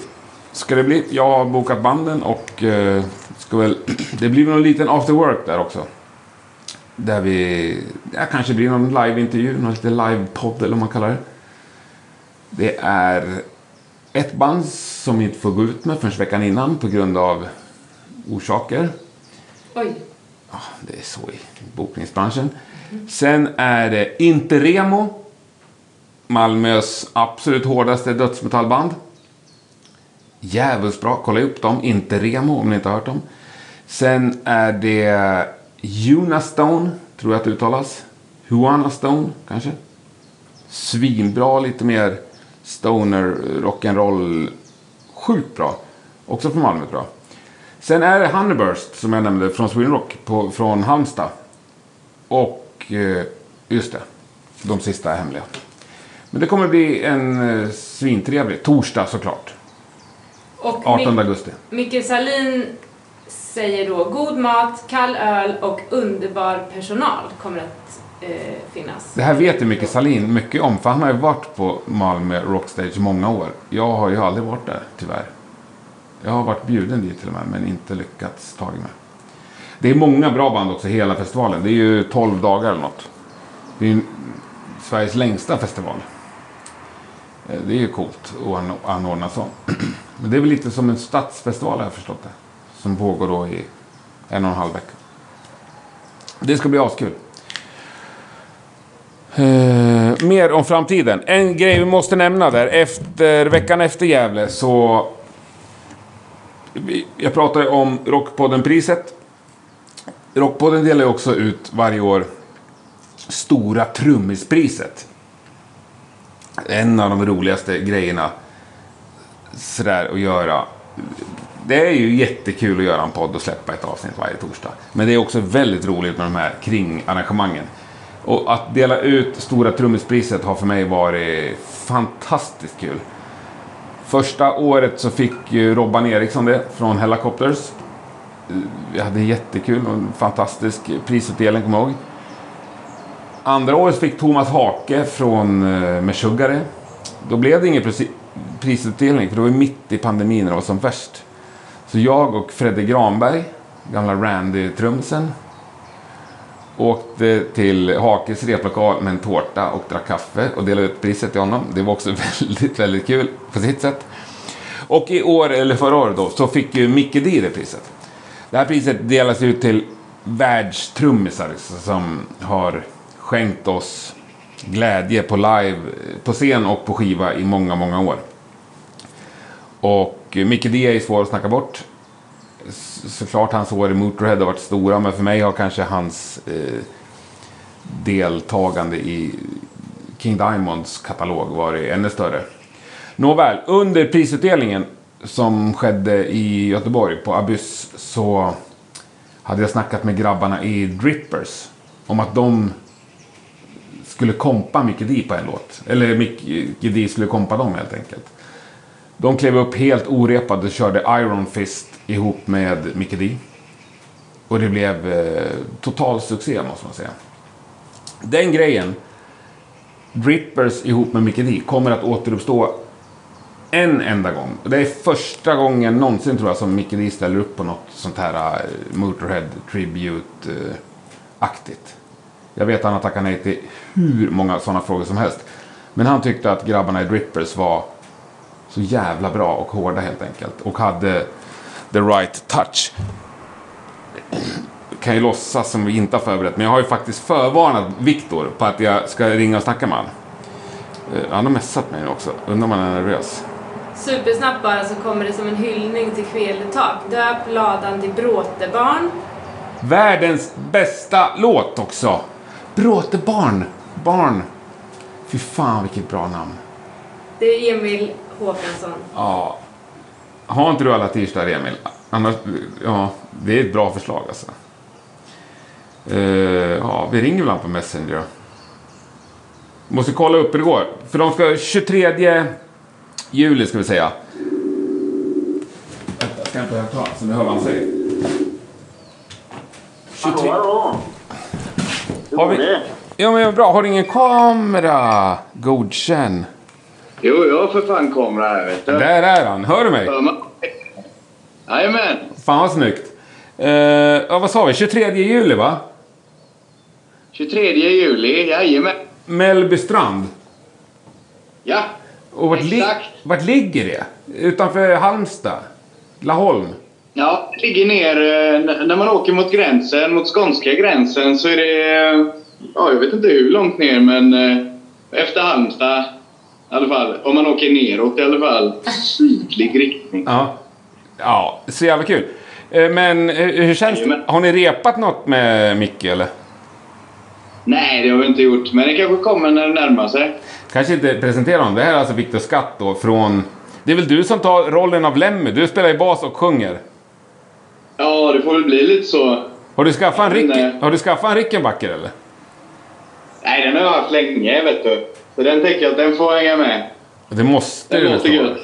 ska det bli. Jag har bokat banden och eh, ska väl, det blir någon liten after work där också. Där vi, ja, kanske blir någon liveintervju, någon liten livepodd eller vad man kallar det. Det är ett band som vi inte får gå ut med förrän veckan innan på grund av orsaker. Oj. Ja, det är så i bokningsbranschen. Sen är det Interremo. Malmös absolut hårdaste dödsmetallband. Jävligt bra. Kolla upp dem. Inte Remo om ni inte har hört dem. Sen är det Unastone, tror jag att det uttalas. Juana Stone, kanske. Svinbra, lite mer stoner, rock'n'roll. Sjukt bra. Också från Malmö tror jag. Sen är det Honeyburst som jag nämnde från Sweden Rock på, från Halmstad. Och eh, just det, de sista är hemliga. Men det kommer bli en eh, svintrevlig torsdag såklart. Och 18 Mick- augusti. Micke Salin säger då god mat, kall öl och underbar personal kommer att eh, finnas. Det här vet ju Micke Salin mycket om, för han har ju varit på Malmö Rockstage många år. Jag har ju aldrig varit där, tyvärr. Jag har varit bjuden dit till och med, men inte lyckats ta mig. Det är många bra band också, hela festivalen. Det är ju 12 dagar eller något. Det är ju Sveriges längsta festival. Eh, Det är ju coolt att an- anordna så. Men det är väl lite som en stadsfestival har jag förstått det. Som pågår då i en och en halv vecka. Det ska bli askul. Eh, mer om framtiden. En grej vi måste nämna där. Efter, veckan efter Gävle så... vi- Jag pratade om Rockpodden-priset. Rockpodden delar ju också ut varje år Stora Trummispriset. En av de roligaste grejerna sådär att göra. Det är ju jättekul att göra en podd och släppa ett avsnitt varje torsdag. Men det är också väldigt roligt med de här kringarrangemangen. Och att dela ut Stora Trummispriset har för mig varit fantastiskt kul. Första året så fick ju Robban Eriksson det från Helicopters. Vi hade jättekul och en fantastisk prisutdelning, kommer jag ihåg. Andra året fick Thomas Hake från eh, Meshuggah Då blev det inget prisutdelning för det var ju mitt i pandemin när det var som värst. Så jag och Fredde Granberg, gamla Randy Trumsen, åkte till Hakes replokal med en tårta och drack kaffe och delade ut priset till honom. Det var också väldigt, väldigt kul på sitt sätt. Och i år, eller förra året då, så fick ju Micke D det priset. Det här priset delas ut till världstrummisar som har skänkt oss glädje på live, på scen och på skiva i många, många år. Och Mickey D är ju svår att snacka bort. Såklart hans år i Motorhead har varit stora, men för mig har kanske hans eh, deltagande i King Diamonds katalog varit ännu större. Nåväl, under prisutdelningen som skedde i Göteborg på Abyss så hade jag snackat med grabbarna i Drippers om att de skulle kompa Mickey D på en låt. Eller Mickey D skulle kompa dem helt enkelt. De klev upp helt orepade och körde Iron Fist ihop med Mickey D. Och det blev eh, total succé måste man säga. Den grejen, Drippers ihop med Mickey D, kommer att återuppstå en enda gång. Det är första gången någonsin tror jag som Mickey D ställer upp på något sånt här eh, Motorhead Tribute-aktigt. Eh, jag vet att han har tackat nej till hur många sådana frågor som helst. Men han tyckte att grabbarna i Drippers var så jävla bra och hårda helt enkelt. Och hade the right touch. Kan ju låtsas som vi inte har förberett. Men jag har ju faktiskt förvarnat Viktor på att jag ska ringa och snacka med honom. Eh, Han har messat mig också. Undrar om han är nervös. Supersnabbt bara så kommer det som en hyllning till Kvelertak. Döp ladan till Bråtebarn. Världens bästa låt också. Bråtebarn. Barn. Fy fan vilket bra namn. Det är Emil Håkansson. Ja. Har inte du alla t-shirtar Emil? Annars, ja, det är ett bra förslag alltså. Eh, ja, vi ringer väl på Messenger då. Måste kolla upp hur det går. För de ska 23 juli ska vi säga. Vänta, jag ska inte högtala så ni hör vad han säger. 23. Hallå, hallå! Hur Har går vi- det? Ja men bra, har du ingen kamera? Godkänn. Jo, jag har för fan kamera här vet du. Där är han, hör du mig? Jajamän! Fan vad snyggt. Eh, ja, vad sa vi? 23 juli va? 23 juli, jajamän. Mellbystrand. Ja, Och vart, li- Exakt. vart ligger det? Utanför Halmstad? Laholm? ja, det ligger ner eh, när man åker mot gränsen, mot skånska gränsen så är det, eh, ja jag vet inte hur långt ner men eh, efter Halmstad i alla fall. Om man åker neråt i alla fall. Sydlig riktning. Ja. Ja, så jävla kul. Eh, men eh, hur känns det? Har ni repat något med Micke eller? Nej, det har vi inte gjort. Men det kanske kommer när det närmar sig. Kanske inte presentera honom. Det här är alltså Viktor Skatt då från... Det är väl du som tar rollen av Lemmy? Du spelar ju bas och sjunger. Ja, det får väl bli lite så. Har du skaffat en, Rick... Nej. har du skaffat en Rickenbacker eller? Nej, den har jag haft länge, vet du. Så den tänker jag att den får hänga med. Det måste Den du låter gött.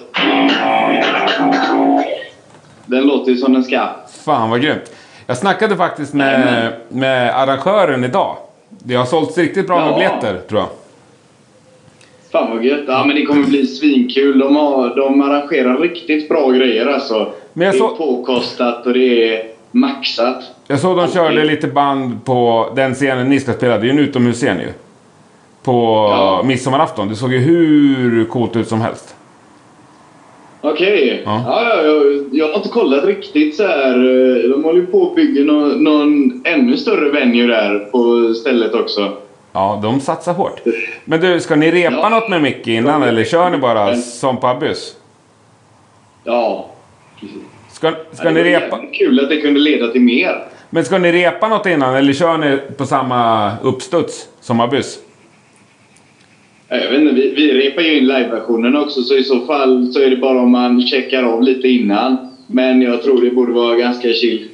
Den låter ju som den ska. Fan vad grymt. Jag snackade faktiskt med, med arrangören idag. Det har sålts riktigt bra med Ja. biljetter tror jag. Fan vad gött. Ja, men det kommer bli svinkul. De, har, de arrangerar riktigt bra grejer alltså. Men jag det är påkostat och det är maxat. Jag såg de körde lite band på den scenen ni ska spela. Det är ju en utomhusscen ju. På Ja. midsommarafton. Det såg ju hur coolt ut som helst. Okej. Ja. Ja. Ja, jag, jag har inte kollat riktigt så här. eh, De håller ju på att bygga någon, någon ännu större venue där på stället också. Ja, de satsar hårt. Men du, ska ni repa Ja. något med Micke innan eller kör ni bara Men- som på Abyss? Ja, precis. Ska, ska Ja, ni repa? kul att det kunde leda till mer. Men ska ni repa något innan eller kör ni på samma uppstuds som Abyss? Ja, Jag vet inte, vi, vi repar ju in liveversionen också så i så fall så är det bara om man checkar av lite innan. Men jag tror det borde vara ganska chill.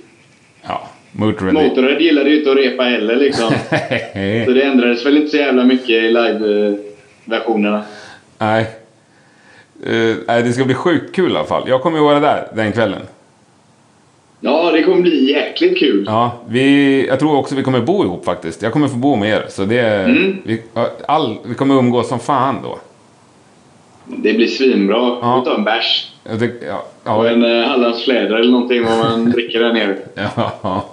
Ja, Motörhead. Motorhead gillade ju inte att repa heller liksom. Så det ändrades väl inte så jävla mycket i live-versionerna. Nej. Nej, det ska bli sjukt kul i alla fall. Jag kommer ju vara där den kvällen. Ja, det kommer bli jäkligt kul. Ja, vi, jag tror också vi kommer bo ihop faktiskt. Jag kommer få bo med er. Så det, Mm. vi, all, vi kommer umgås som fan då. Det blir svinbra. Ja. Vi tar en bärs. Tyck, ja, Och ja, en uh, Hallandsfläder eller någonting vad man dricker där nere. ja,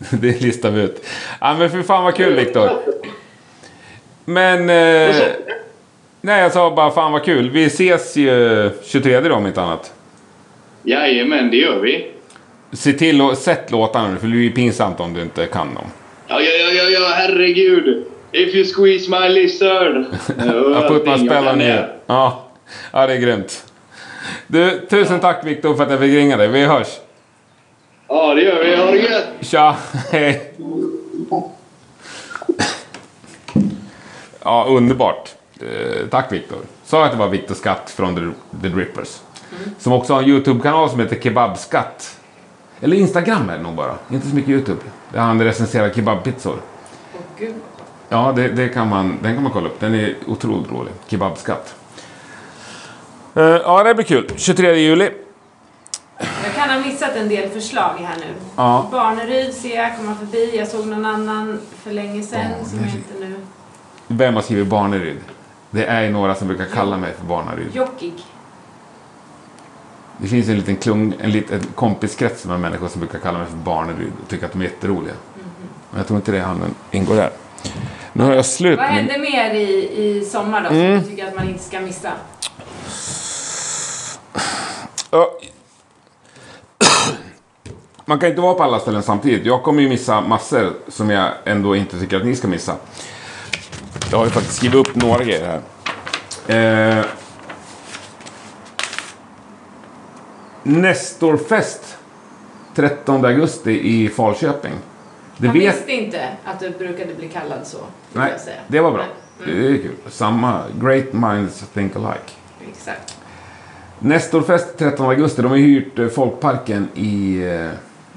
det listar vi ut. Ja, men för fan vad kul Viktor. Men... Eh, nej, jag sa bara fan vad kul. Vi ses ju 23 då om inte annat. Jajamän, det gör vi. Se till att sätt låtarna nu, för det blir pinsamt om du inte kan dem. Ja, ja, ja, ja, ja herregud. If you squeeze my lizard. Jag put my Allting jag spell kan on you. Ja. ja, det är grymt. Du, tusen tack Viktor för att jag fick ringa dig. Vi hörs. Ja, det gör vi. Ha det gött! Tja, hej. Ja, underbart. Eh, tack Viktor. Sa att det var Viktor Skatt från The, The Drippers. Som också har en YouTube-kanal som heter Kebabskatt. Eller Instagram är det nog bara. Inte så mycket YouTube. Där han recenserar kebabpizzor. Åh gud. Ja, det, det kan man, den kan man kolla upp. Den är otroligt rolig. Kebabskatt. Eh, ja, det blir kul. 23 juli. Jag kan ha missat en del förslag här nu. Ja. Barneryd ser jag komma förbi. Jag såg någon annan för länge sedan som Barneryd. heter nu Vem har skrivit Barneryd? Det är ju några som brukar kalla mig för Barnaryd. Jockig. Det finns en liten klung, en liten kompiskrets med människor som brukar kalla mig för Barneryd och tycker att de är jätteroliga. Men jag tror inte det han ingår där. Nu har jag slut Vad med... händer mer i, i sommar då som Mm. du tycker att man inte ska missa? Ja. Man kan inte vara på alla ställen samtidigt. Jag kommer ju missa massor som jag ändå inte tycker att ni ska missa. Jag har ju faktiskt skrivit upp några grejer här. Eh, Nestorfest 13 augusti i Falköping. Det Jag vet... visste inte att du brukade bli kallad så. Nej, det var bra. Nej. Mm, Det är kul. Samma. Great minds think alike. exakt. Nestorfest 13 augusti. De har hyrt eh, Folkparken i... eh,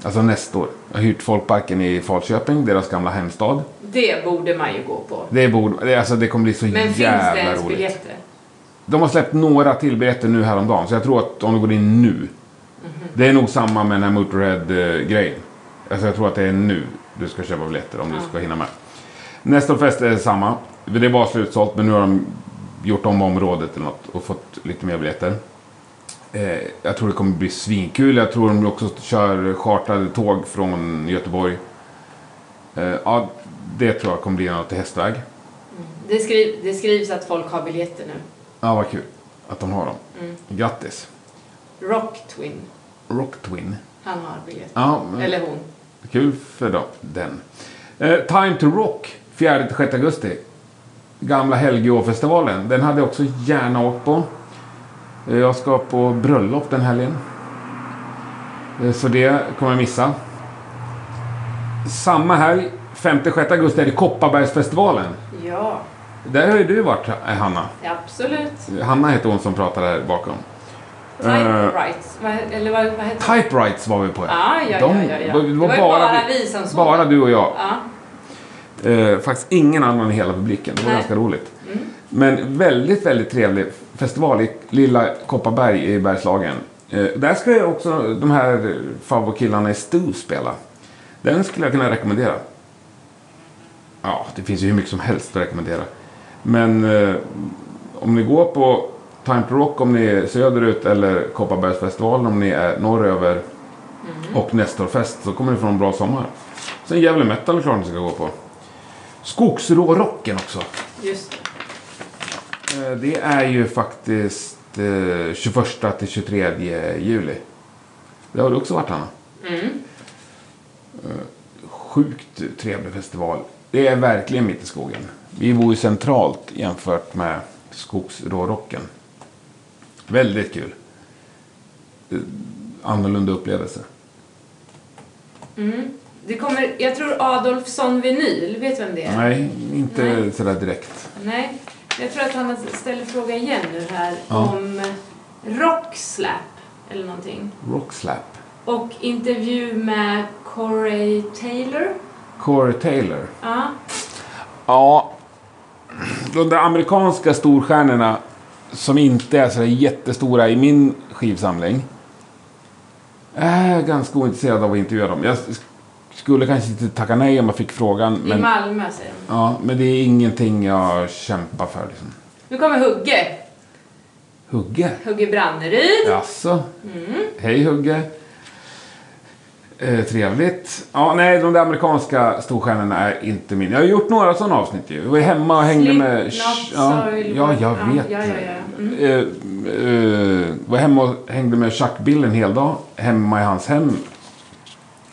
Alltså Nestor. har hyrt Folkparken i Falköping, deras gamla hemstad. Det borde man ju gå på. Det, borde, alltså, det kommer bli så Men finns det jävla ens roligt. biljetter? De har släppt några till biljetter nu häromdagen. Så jag tror att om du går in nu. Det är nog samma med den här Motorhead-grejen. Alltså jag tror att det är nu du ska köpa biljetter om du ska hinna med. Nestorfest är samma. Det var slutsålt men nu har de gjort om området eller något och fått lite mer biljetter. Eh, jag tror det kommer bli svinkul. Jag tror de också kör chartrade tåg från Göteborg. Eh, ja, det tror jag kommer bli något till hästväg. Det, skriv, det skrivs att folk har biljetter nu. Ja, vad kul att de har dem. Mm. Grattis. Rock Twin, Rock Twin. han har biljetter. Ja, Eller hon. kul för dem, den. Eh, Time to Rock, 4-6 augusti. Gamla Helgeåfestivalen. Den hade jag också gärna åkt på. Eh, jag ska på bröllop den helgen. Eh, så det kommer jag missa. Samma helg, 5-6 augusti är det Kopparbergsfestivalen. Ja, Där har ju du varit, eh, Hanna. absolut. Hanna heter hon som pratar där bakom. Typewrites, vad, eller vad, vad heter det? Typewrites var vi på. Ja, ja, De- ja, ja, ja. Det var, Det var bara vi som såg Bara du och jag. Ja. Eh, faktiskt ingen annan i hela publiken. Det var Nej. ganska roligt. Mm. Men väldigt, väldigt trevlig festival i lilla Kopparberg i Bergslagen. Eh, där ska ju också de här favoritkillarna i Stu spela. Den skulle jag kunna rekommendera. Ja, det finns ju hur mycket som helst att rekommendera. Men eh, om ni går på Time to Rock om ni är söderut eller Kopparbergsfestivalen om ni är norröver och Nestorfest så kommer ni få en bra sommar. Sen Gävle Metal är klart ni ska gå på. Skogsrårocken också. Just det. Eh, Det är ju faktiskt eh, 21 till 23 juli. Det har du också varit Anna. Mm. Sjukt trevlig festival. Det är verkligen mitt i skogen. Vi bor ju centralt jämfört med Skogsrårocken. Väldigt kul. Annorlunda upplevelse. Mm. Det kommer, jag tror Adolfsson Vinyl, vet du vem det är? Nej, inte Nej. sådär direkt. Nej. Jag tror att han ställer fråga igen nu här Ja. om eh, Rockslap eller någonting. Rockslap. Och intervju med Corey Taylor. Corey Taylor. Ja. Ja, de där amerikanska storstjärnorna som inte är så jättestora i min skivsamling. Är ganska ointresserad av att intervjua dem. Jag sk- skulle kanske inte tacka nej om jag fick frågan. I Men, Malmö säger de. ja, men det är ingenting jag kämpar för. Liksom. Nu kommer Hugge. Hugge? Hugge Branneryd. Jaså? Mm. Hej Hugge. Eh, trevligt. Ja, nej, de där amerikanska storstjärnorna är inte min. Jag har gjort några sådana avsnitt ju. Jag var hemma och hängde med... Slipknot, ja, ja, jag vet. Ja, ja, ja. Mm. Eh, eh, var hemma och hängde med Chuck Bill en hel dag. Hemma i hans hem.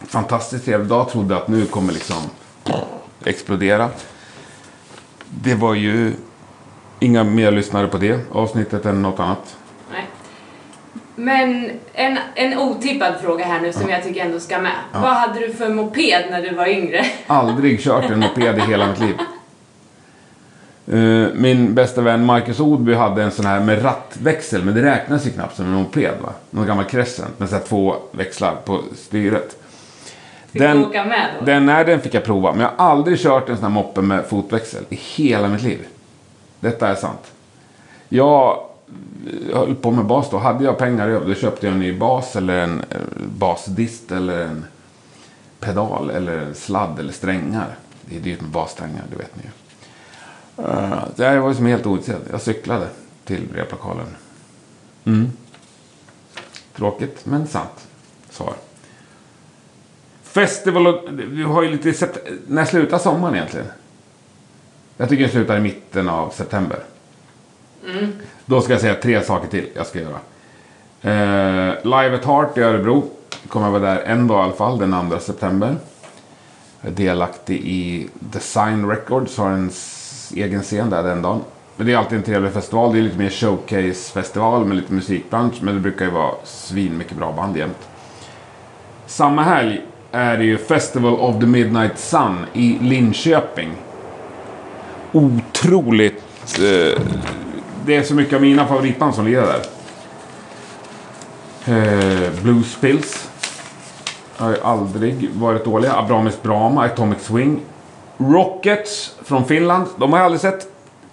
Fantastiskt trevlig dag. Trodde att nu kommer liksom explodera. Det var ju inga mer lyssnare på det avsnittet än något annat. Men en, en otippad fråga här nu som jag tycker ändå ska med. Vad hade du för moped när du var yngre? Aldrig kört en moped i hela mitt liv. Eh, Min bästa vän Marcus Odby hade en sån här med rattväxel, men det räknas ju knappt som en moped va? Någon gammal Crescent med så två växlar på styret. Fick Den- du åka med då? Den, nej, den fick jag prova, men jag har aldrig kört en sån här moppe med fotväxel i hela mitt liv. Detta är sant. Jag höll på med bas då. Hade jag pengar över då köpte jag en ny bas eller en eh, basdist eller en pedal eller en sladd eller strängar. Det är dyrt med bassträngar, det vet ni ju. Eh, uh, jag var som helt outsedd. Jag cyklade till replokalen. Mm. Tråkigt, men sant. Svar. Festival och, Vi har ju lite... När slutar sommaren egentligen? Jag tycker den slutar i mitten av september. Mm. Då ska jag säga tre saker till jag ska göra. Eh, Live at Heart i Örebro. Kommer jag vara där en dag i alla fall, den 2 september. Jag är delaktig i Design Records, har en egen scen där den dagen. Men det är alltid en trevlig festival. Det är lite mer showcase-festival med lite musikbransch. Men det brukar ju vara svin mycket bra band jämt. Samma helg är det ju Festival of the Midnight Sun i Linköping. Otroligt... Eh, det är så mycket av mina favoritband som lirar där. Eh, Blues Pills. Har ju aldrig varit dåliga. Abramis Brahma, Atomic Swing. Rockets från Finland. De har jag aldrig sett.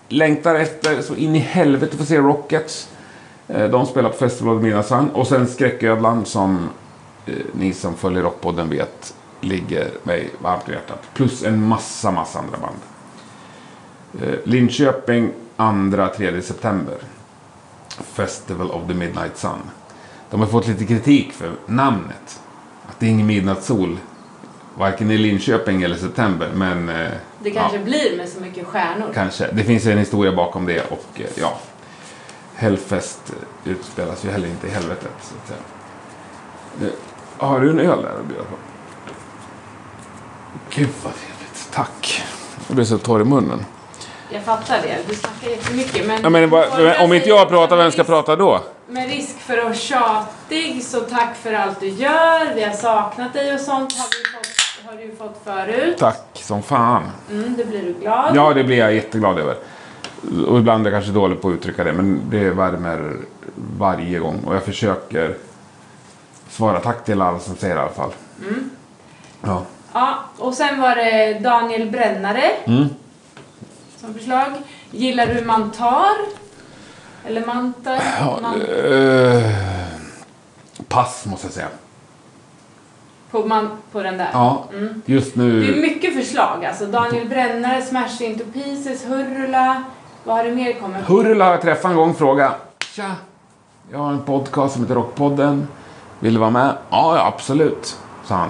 Längtar efter så in i helvete för att se Rockets. Eh, de spelar på Festival Midnattssang. Och sen Skräcködlan som eh, ni som följer Rockpodden vet ligger mig varmt i hjärtat. Plus en massa, massa andra band. Eh, Linköping 2-3 september. Festival of the Midnight Sun. De har fått lite kritik för namnet. Att det är ingen midnattssol. Varken i Linköping eller september. Men eh, Det kanske ja, blir med så mycket stjärnor. kanske. Det finns en historia bakom det. Och eh, ja. Hellfest eh, utspelas ju heller inte i helvetet. Så att säga. Har du en öl där att bjuda på? Gud vad trevligt. Tack. Jag blir så torr i munnen. Jag fattar det. Du snackar jättemycket. Men, Ja, men Får om inte jag pratar, vem ska risk- prata då? Med risk för att tjatig, så tack för allt du gör. Vi har saknat dig och sånt har, vi fått, har du fått förut. Tack. som fan. Mm, det blir du glad. Ja, det blir jag jätteglad över. Och ibland är jag kanske dålig på att uttrycka det, men det värmer varje gång. Och jag försöker svara tack till alla som säger det i alla fall. Ja. Ja, och sen var det Daniel Brännare Mm. Som förslag. Gillar du mantar? Eller mantar? Man, Eh, pass, måste jag säga. på, man, på den där? Ja, just Det är nu... mycket förslag alltså. Daniel Brännare, Smash Into Pieces, Hurula. Vad har det mer kommit? Hurula har jag träffat en gång och frågat. Tja, jag har en podcast som heter Rockpodden. Vill du vara med? Ja, ja absolut, sa han.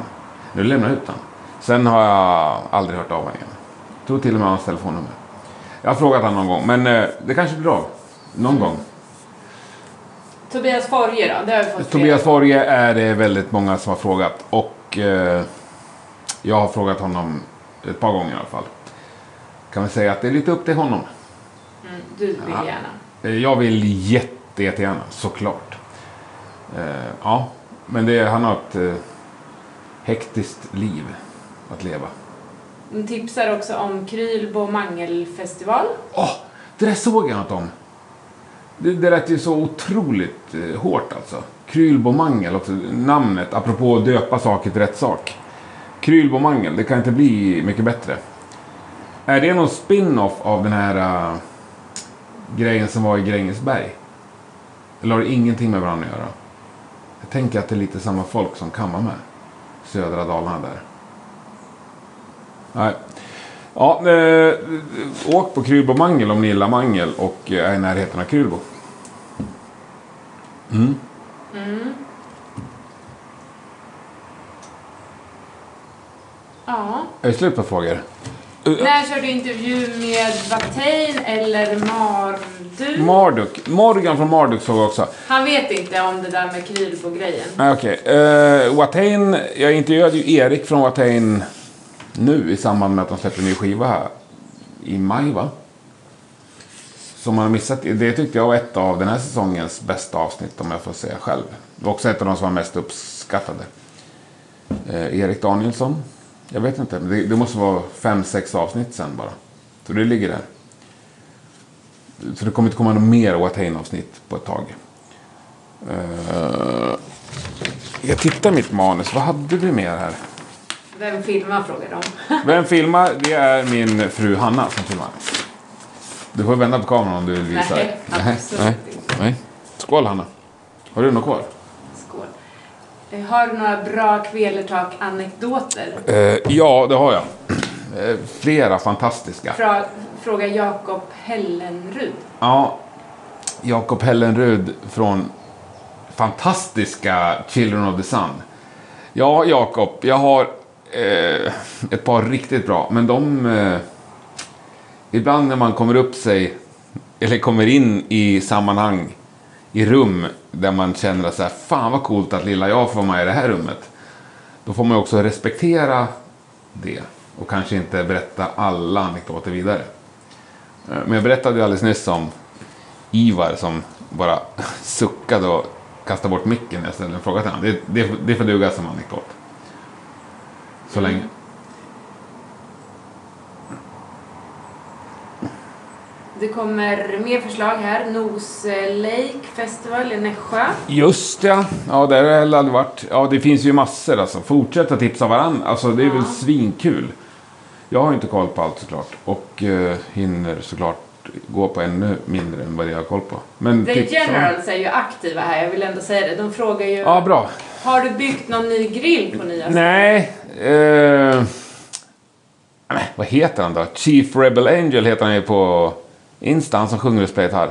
Nu lämnar jag ut den. Sen har jag aldrig hört av honom igen. Tog till och med hans telefonnummer. Jag har frågat honom någon gång, men eh, det kanske blir av. Någon gång. Tobias Forge då? Det har vi fått Tobias. Forge är det väldigt många som har frågat. Och eh, jag har frågat honom ett par gånger i alla fall. Kan vi säga att det är lite upp till honom. Mm, du vill Ja. gärna. Eh, Jag vill jätte, jättegärna, såklart. Eh, ja, men det, han har ett eh, hektiskt liv att leva. De tipsar också om Krylbo mangelfestival. Åh, det där såg jag något om. Det, det lät ju så otroligt eh, hårt alltså. Krylbomangel också, namnet, apropå att döpa saker till rätt sak. Krylbo mangel, det kan inte bli mycket bättre. Är det någon spin-off av den här uh, grejen som var i Grängesberg? Eller har det ingenting med varandra att göra? Jag tänker att det är lite samma folk som kan vara med. Södra Dalarna där. Nej. Ja, eh, åk på Krylbo Mangel om ni gillar mangel och är i närheten av Krylbo. Mm. Ja. Är det slut på frågor? När kör du intervju med Watain eller Marduk? Marduk. Morgan från Marduk såg jag också. Han vet inte om det där med Krylbo-grejen. Okej. Uh, Watain, jag intervjuade ju Erik från Watain nu i samband med att de släpper en ny skiva här i maj va? Som man har missat. Det tyckte jag var ett av den här säsongens bästa avsnitt om jag får säga själv. Det var också ett av de som var mest uppskattade. Eh, Erik Danielsson. Jag vet inte, det, det måste vara fem, sex avsnitt sen bara. Så det ligger där. Så det kommer inte komma något mer Watain-avsnitt på ett tag. Eh, jag tittar mitt manus. Vad hade vi mer här? Vem filmar frågar de. Vem filmar? Det är min fru Hanna som filmar. Du får vända på kameran om du vill visa. Nej, absolut nej, nej. Skål Hanna. Har du något kvar? Skål. Eh, Har du några bra kvelertak-anekdoter? Eh, ja, det har jag. Eh, flera fantastiska. Fra, fråga Jakob Hellenrud. Ja, Jakob Hellenrud från fantastiska Children of the Sun. Ja, Jakob, jag har eh, ett par riktigt bra, men de... Eh, ibland när man kommer upp sig, eller kommer in i sammanhang, i rum där man känner att så här, fan vad coolt att lilla jag får vara med i det här rummet. Då får man också respektera det och kanske inte berätta alla anekdoter vidare. Eh, men jag berättade ju alldeles nyss om Ivar som bara suckade och kastade bort micken när jag ställde en fråga till honom. Det, det, det får duga som anekdot. Så länge. Det kommer mer förslag här. Nose Lake Festival i Nässjö. Just ja, ja där har jag aldrig varit. Ja, det finns ju massor alltså. Fortsätt att tipsa varandra. Alltså det är väl Ja. svinkul. Jag har inte koll på allt såklart. Och eh, hinner såklart gå på ännu mindre än vad jag har koll på. Men The tipsa- Generals är ju aktiva här, jag vill ändå säga det. De frågar ju, Ja, bra. har du byggt någon ny grill på nya Nej. Eh, nej, vad heter han då? Chief Rebel Angel heter han ju på Insta, han som sjunger och spelar gitarr.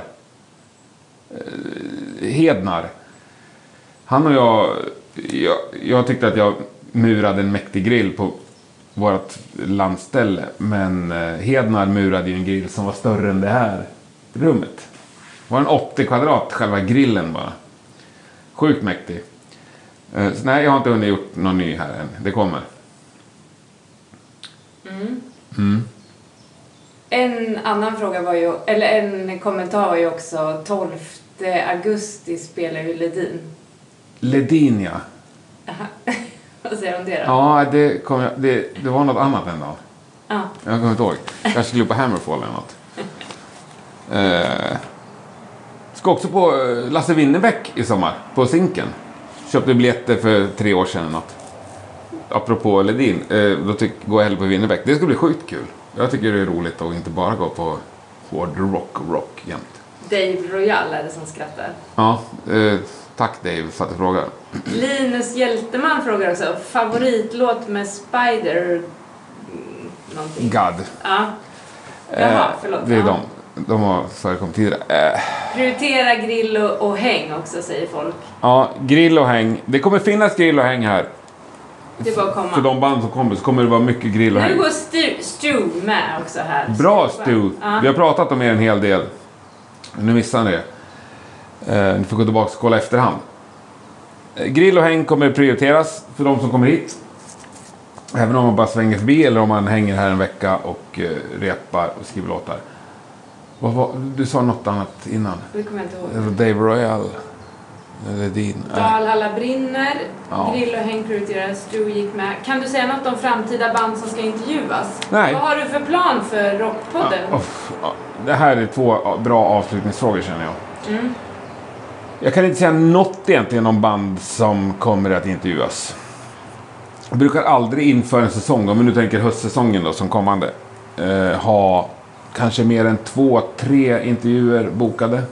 Eh, Hednar. Han och jag, jag... Jag tyckte att jag murade en mäktig grill på vårt landställe. Men eh, Hednar murade ju en grill som var större än det här rummet. Det var en 80 kvadrat, själva grillen bara. Sjukt mäktig. Eh, Så nej, jag har inte hunnit gjort någon ny här än. Det kommer. En annan fråga var ju, eller en kommentar var ju också 12 augusti spelar ju Ledin. Ledin, ja. Vad säger du om det då? Ja, det, kom jag, det, det var något annat en dag. Ja. Jag kommer inte ihåg. Kanske skulle på Hammerfall eller något. Eh, ska också på eh, Lasse Winnerbäck i sommar. På Zinken. Köpte biljetter för tre år sedan eller något. Apropå Ledin. Eh, då tyck, går jag hellre på Winnerbäck. Det ska bli sjukt kul. Jag tycker det är roligt att inte bara gå på hård rock och rock jämt. Dave Royal är det som skrattar. Ja, eh, tack Dave för att du frågar. Linus Hjälteman frågar också, favoritlåt med Spider... Någonting. God. Ja. Jaha, Eh, förlåt. Det är Ja. de. De har förekommit tidigare. Eh, Prioritera grill och, och häng också, säger folk. ja, grill och häng. Det kommer finnas grill och häng här. Det bara komma. För de band som kommer så kommer det vara mycket grill och Nu häng. går Stu, Stu med också här. Bra Stu! Ja. Vi har pratat om er en hel del. Nu missade ni det. Eh, ni får gå tillbaka och kolla efterhand. Eh, grill och häng kommer prioriteras för de som kommer hit. Även om man bara svänger förbi eller om man hänger här en vecka och eh, repar och skriver låtar. Vad var, du sa något annat innan. Det kommer jag inte ihåg. Det var Dave Royal. Eller din. Dalhalla brinner, Ja. grill och häng prioriteras, Stu gick med. Kan du säga något om framtida band som ska intervjuas? Nej. Vad har du för plan för Rockpodden? Ja, uff, ja. Det här är två bra avslutningsfrågor känner jag. Mm. Jag kan inte säga något egentligen om band som kommer att intervjuas. Jag brukar aldrig inför en säsong, om vi nu tänker höstsäsongen då som kommande, eh, ha kanske mer än två, tre intervjuer bokade.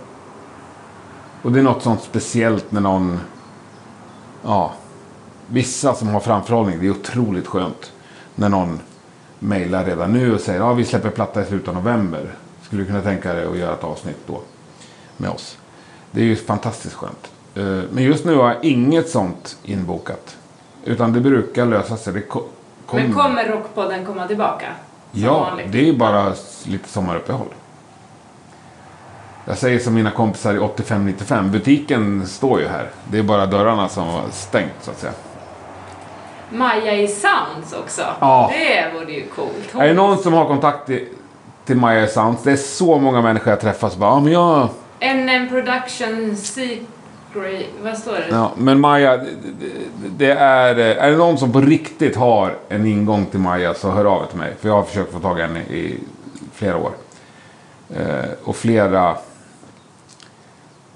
Och det är något sånt speciellt när någon, ja, vissa som har framförhållning, det är otroligt skönt när någon mejlar redan nu och säger ja vi släpper platta i slutet av november. Skulle du kunna tänka dig att göra ett avsnitt då med oss? Det är ju fantastiskt skönt. Eh, Men just nu har jag inget sånt inbokat. Utan det brukar lösa sig. Det ko- kommer. Men kommer Rockpodden komma tillbaka? Ja, vanligt? det är ju bara lite sommaruppehåll. Jag säger som mina kompisar i 85-95. Butiken står ju här. Det är bara dörrarna som har stängt så att säga. Maja i Sounds också. Ja. Det vore ju coolt. Hon- Är det någon som har kontakt till, till Maja Sounds? Det är så många människor jag träffar som bara, ja men jag... NM Production Secret... Vad står det? Ja, men Maja, det, är... Är det någon som på riktigt har en ingång till Maja så hör av er till mig. För jag har försökt få tag i henne i flera år. Eh, och flera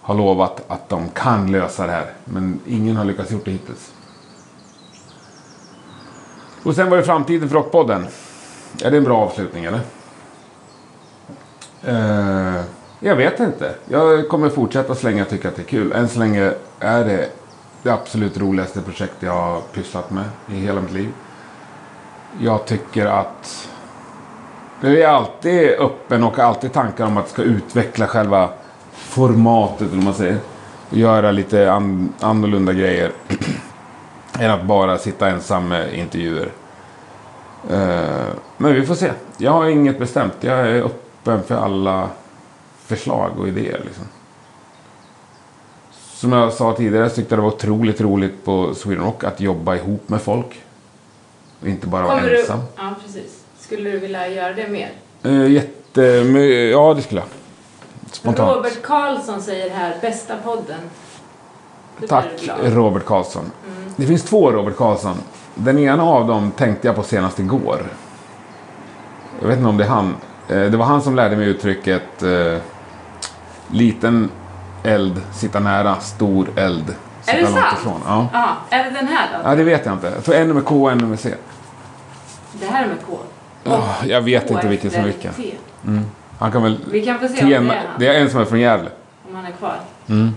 har lovat att de kan lösa det här. Men ingen har lyckats gjort det hittills. Och sen var det framtiden för Rockpodden. Är det en bra avslutning eller? Eh, jag vet inte. Jag kommer fortsätta så länge jag tycker att det är kul. Än så länge är det det absolut roligaste projekt jag har pysslat med i hela mitt liv. Jag tycker att jag är alltid öppen och har alltid tankar om att ska utveckla själva formatet, eller vad man säger. Och göra lite an- annorlunda grejer. än att bara sitta ensam med intervjuer. Eh, men vi får se. Jag har inget bestämt. Jag är öppen för alla förslag och idéer. Liksom. Som jag sa tidigare så tyckte jag det var otroligt roligt på Sweden Rock att jobba ihop med folk. Och inte bara vara Kommer du... ensam. Ja, precis. Skulle du vilja göra det mer? Eh, jätte... Ja, det skulle jag. Spontant. Robert Karlsson säger här, bästa podden. Tack du glad. Robert Karlsson. Det finns två Robert Karlsson. Den ena av dem tänkte jag på senast igår. Jag vet inte om det är han. Eh, Det var han som lärde mig uttrycket eh, liten eld, sitta nära, stor eld, sitta det långt sant? ifrån. Ja. Ja, är det den här då? ja, det vet jag inte. Jag tror en är med K och en är med C. Det här är med K. Oh, jag vet K inte vilken som är efter vilken. T. Han kan väl... Vi kan få se om det är han. det är en som är från Gävle. Om han är kvar. Mm.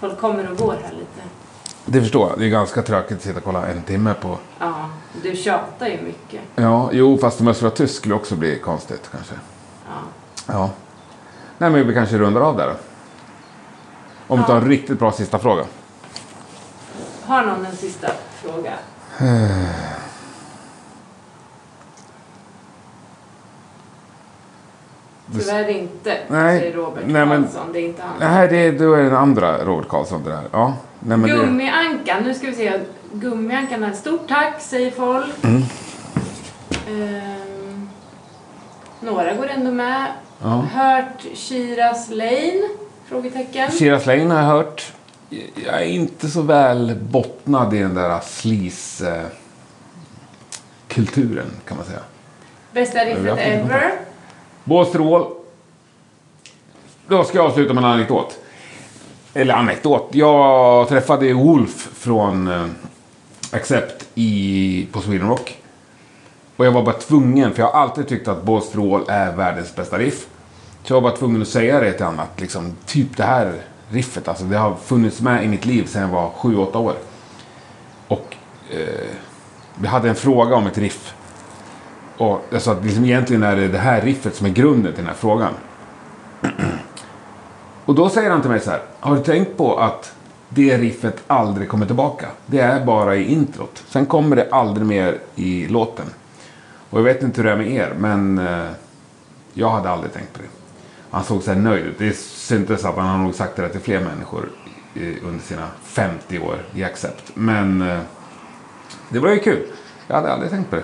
Folk kommer och går här lite. Det förstår jag. Det är ganska tråkigt att sitta och kolla en timme på... Ja, du tjatar ju mycket. Ja, jo, fast om jag skulle vara tysk skulle det också bli konstigt kanske. Ja. Ja. Nej, men vi kanske rundar av där. Om vi tar en riktigt bra sista fråga. Har någon en sista fråga? Tyvärr inte, Nej, säger Robert nej, men- Karlsson. Det är inte han. Nej, det, då är det den andra Robert Karlsson det där. Ja, nej, men det, Gummiankan, nu ska vi se. Gummiankan, här. stort tack säger folk. Mm. Ehm, några går ändå med. Ja. Hört Shiras Lane? Frågetecken. Shiraz Lane har jag hört. Jag är inte så väl bottnad i den där sleaze eh, kulturen kan man säga. Bästa riffet ever? Båstrål. Då ska jag avsluta med en anekdot. Eller anekdot. Jag träffade Wolf från eh, Accept i, på Sweden Rock. Och jag var bara tvungen, för jag har alltid tyckt att Båstrål är världens bästa riff. Så jag var tvungen att säga det till honom. att liksom, typ det här riffet, alltså det har funnits med i mitt liv sedan jag var 7-8 år. Och eh, vi hade en fråga om ett riff. Och jag sa att liksom egentligen är det det här riffet som är grunden till den här frågan. Och då säger han till mig så här. Har du tänkt på att det riffet aldrig kommer tillbaka? Det är bara i introt. Sen kommer det aldrig mer i låten. Och jag vet inte hur det är med er, men eh, jag hade aldrig tänkt på det. Han såg så här nöjd ut. Det syntes att han har nog sagt det till fler människor under sina 50 år i Accept. Men eh, det var ju kul. Jag hade aldrig tänkt på det.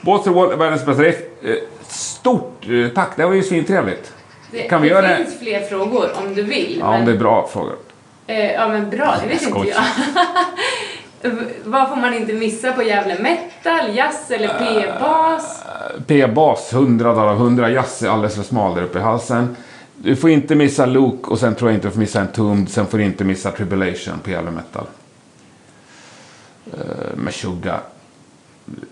Båstad Wall är världens bästa riff. Eh, Stort eh, tack, det var ju svintrevligt. Det, Kan vi det göra det? finns fler frågor om du vill. Ja, men, om det är bra frågor. eh, ja men bra, det vet inte jag. Vad får man inte missa på Gävle Metal, jazz eller P-bas? P-bas, 100 dagar av 100. Jazz är alldeles för smal där uppe i halsen. Du får inte missa Luke och sen tror jag inte du får missa en Tumd. Sen får du inte missa Tribulation på Gävle Metal. Uh, Meshuggah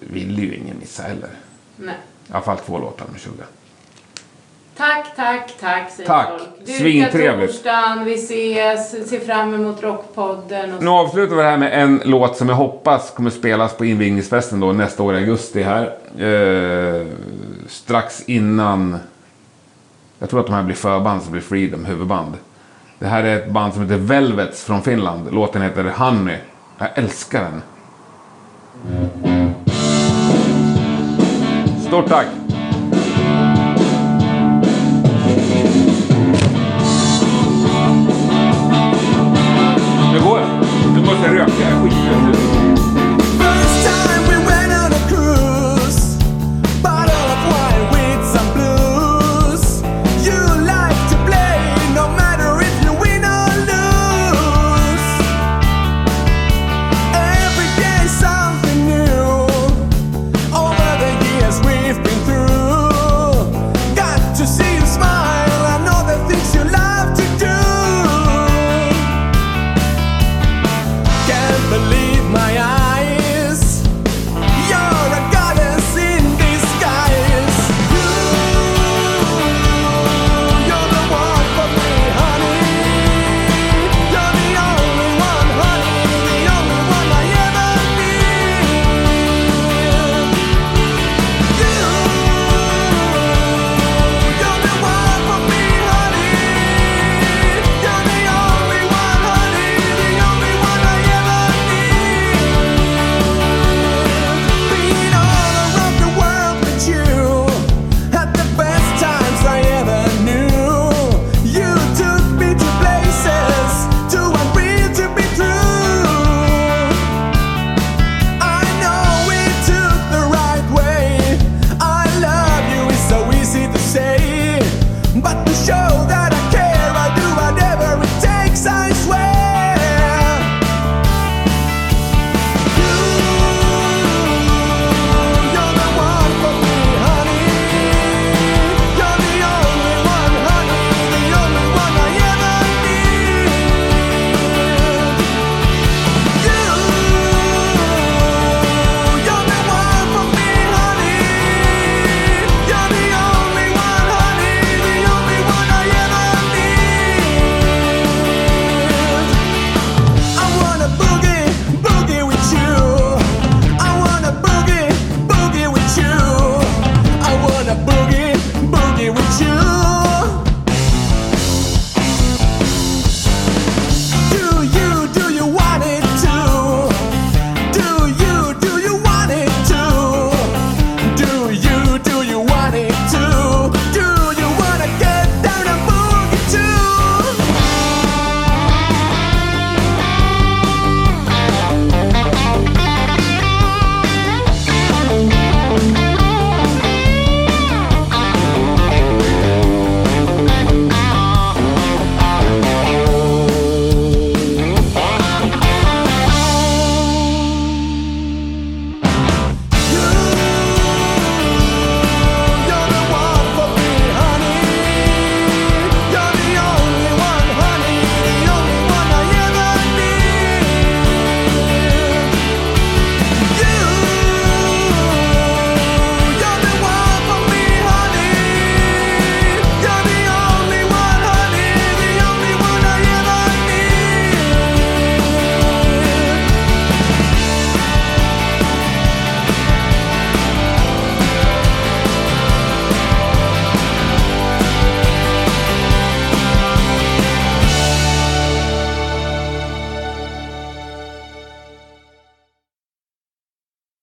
vill ju ingen missa heller. Nej. I alla fall två låtar med Meshuggah. Tack, tack, tack säger Tack. folk. Dyrka Svintrevligt. torsdagen, vi ses, ser fram emot Rockpodden. Och Nu avslutar vi det här med en låt som jag hoppas kommer spelas på invigningsfesten då nästa år i augusti här. Eh, strax innan... Jag tror att de här blir förband som blir Freedom huvudband. Det här är ett band som heter Velvets från Finland. Låten heter Honey. Jag älskar den. Stort tack! Går Du Nu måste jag röka.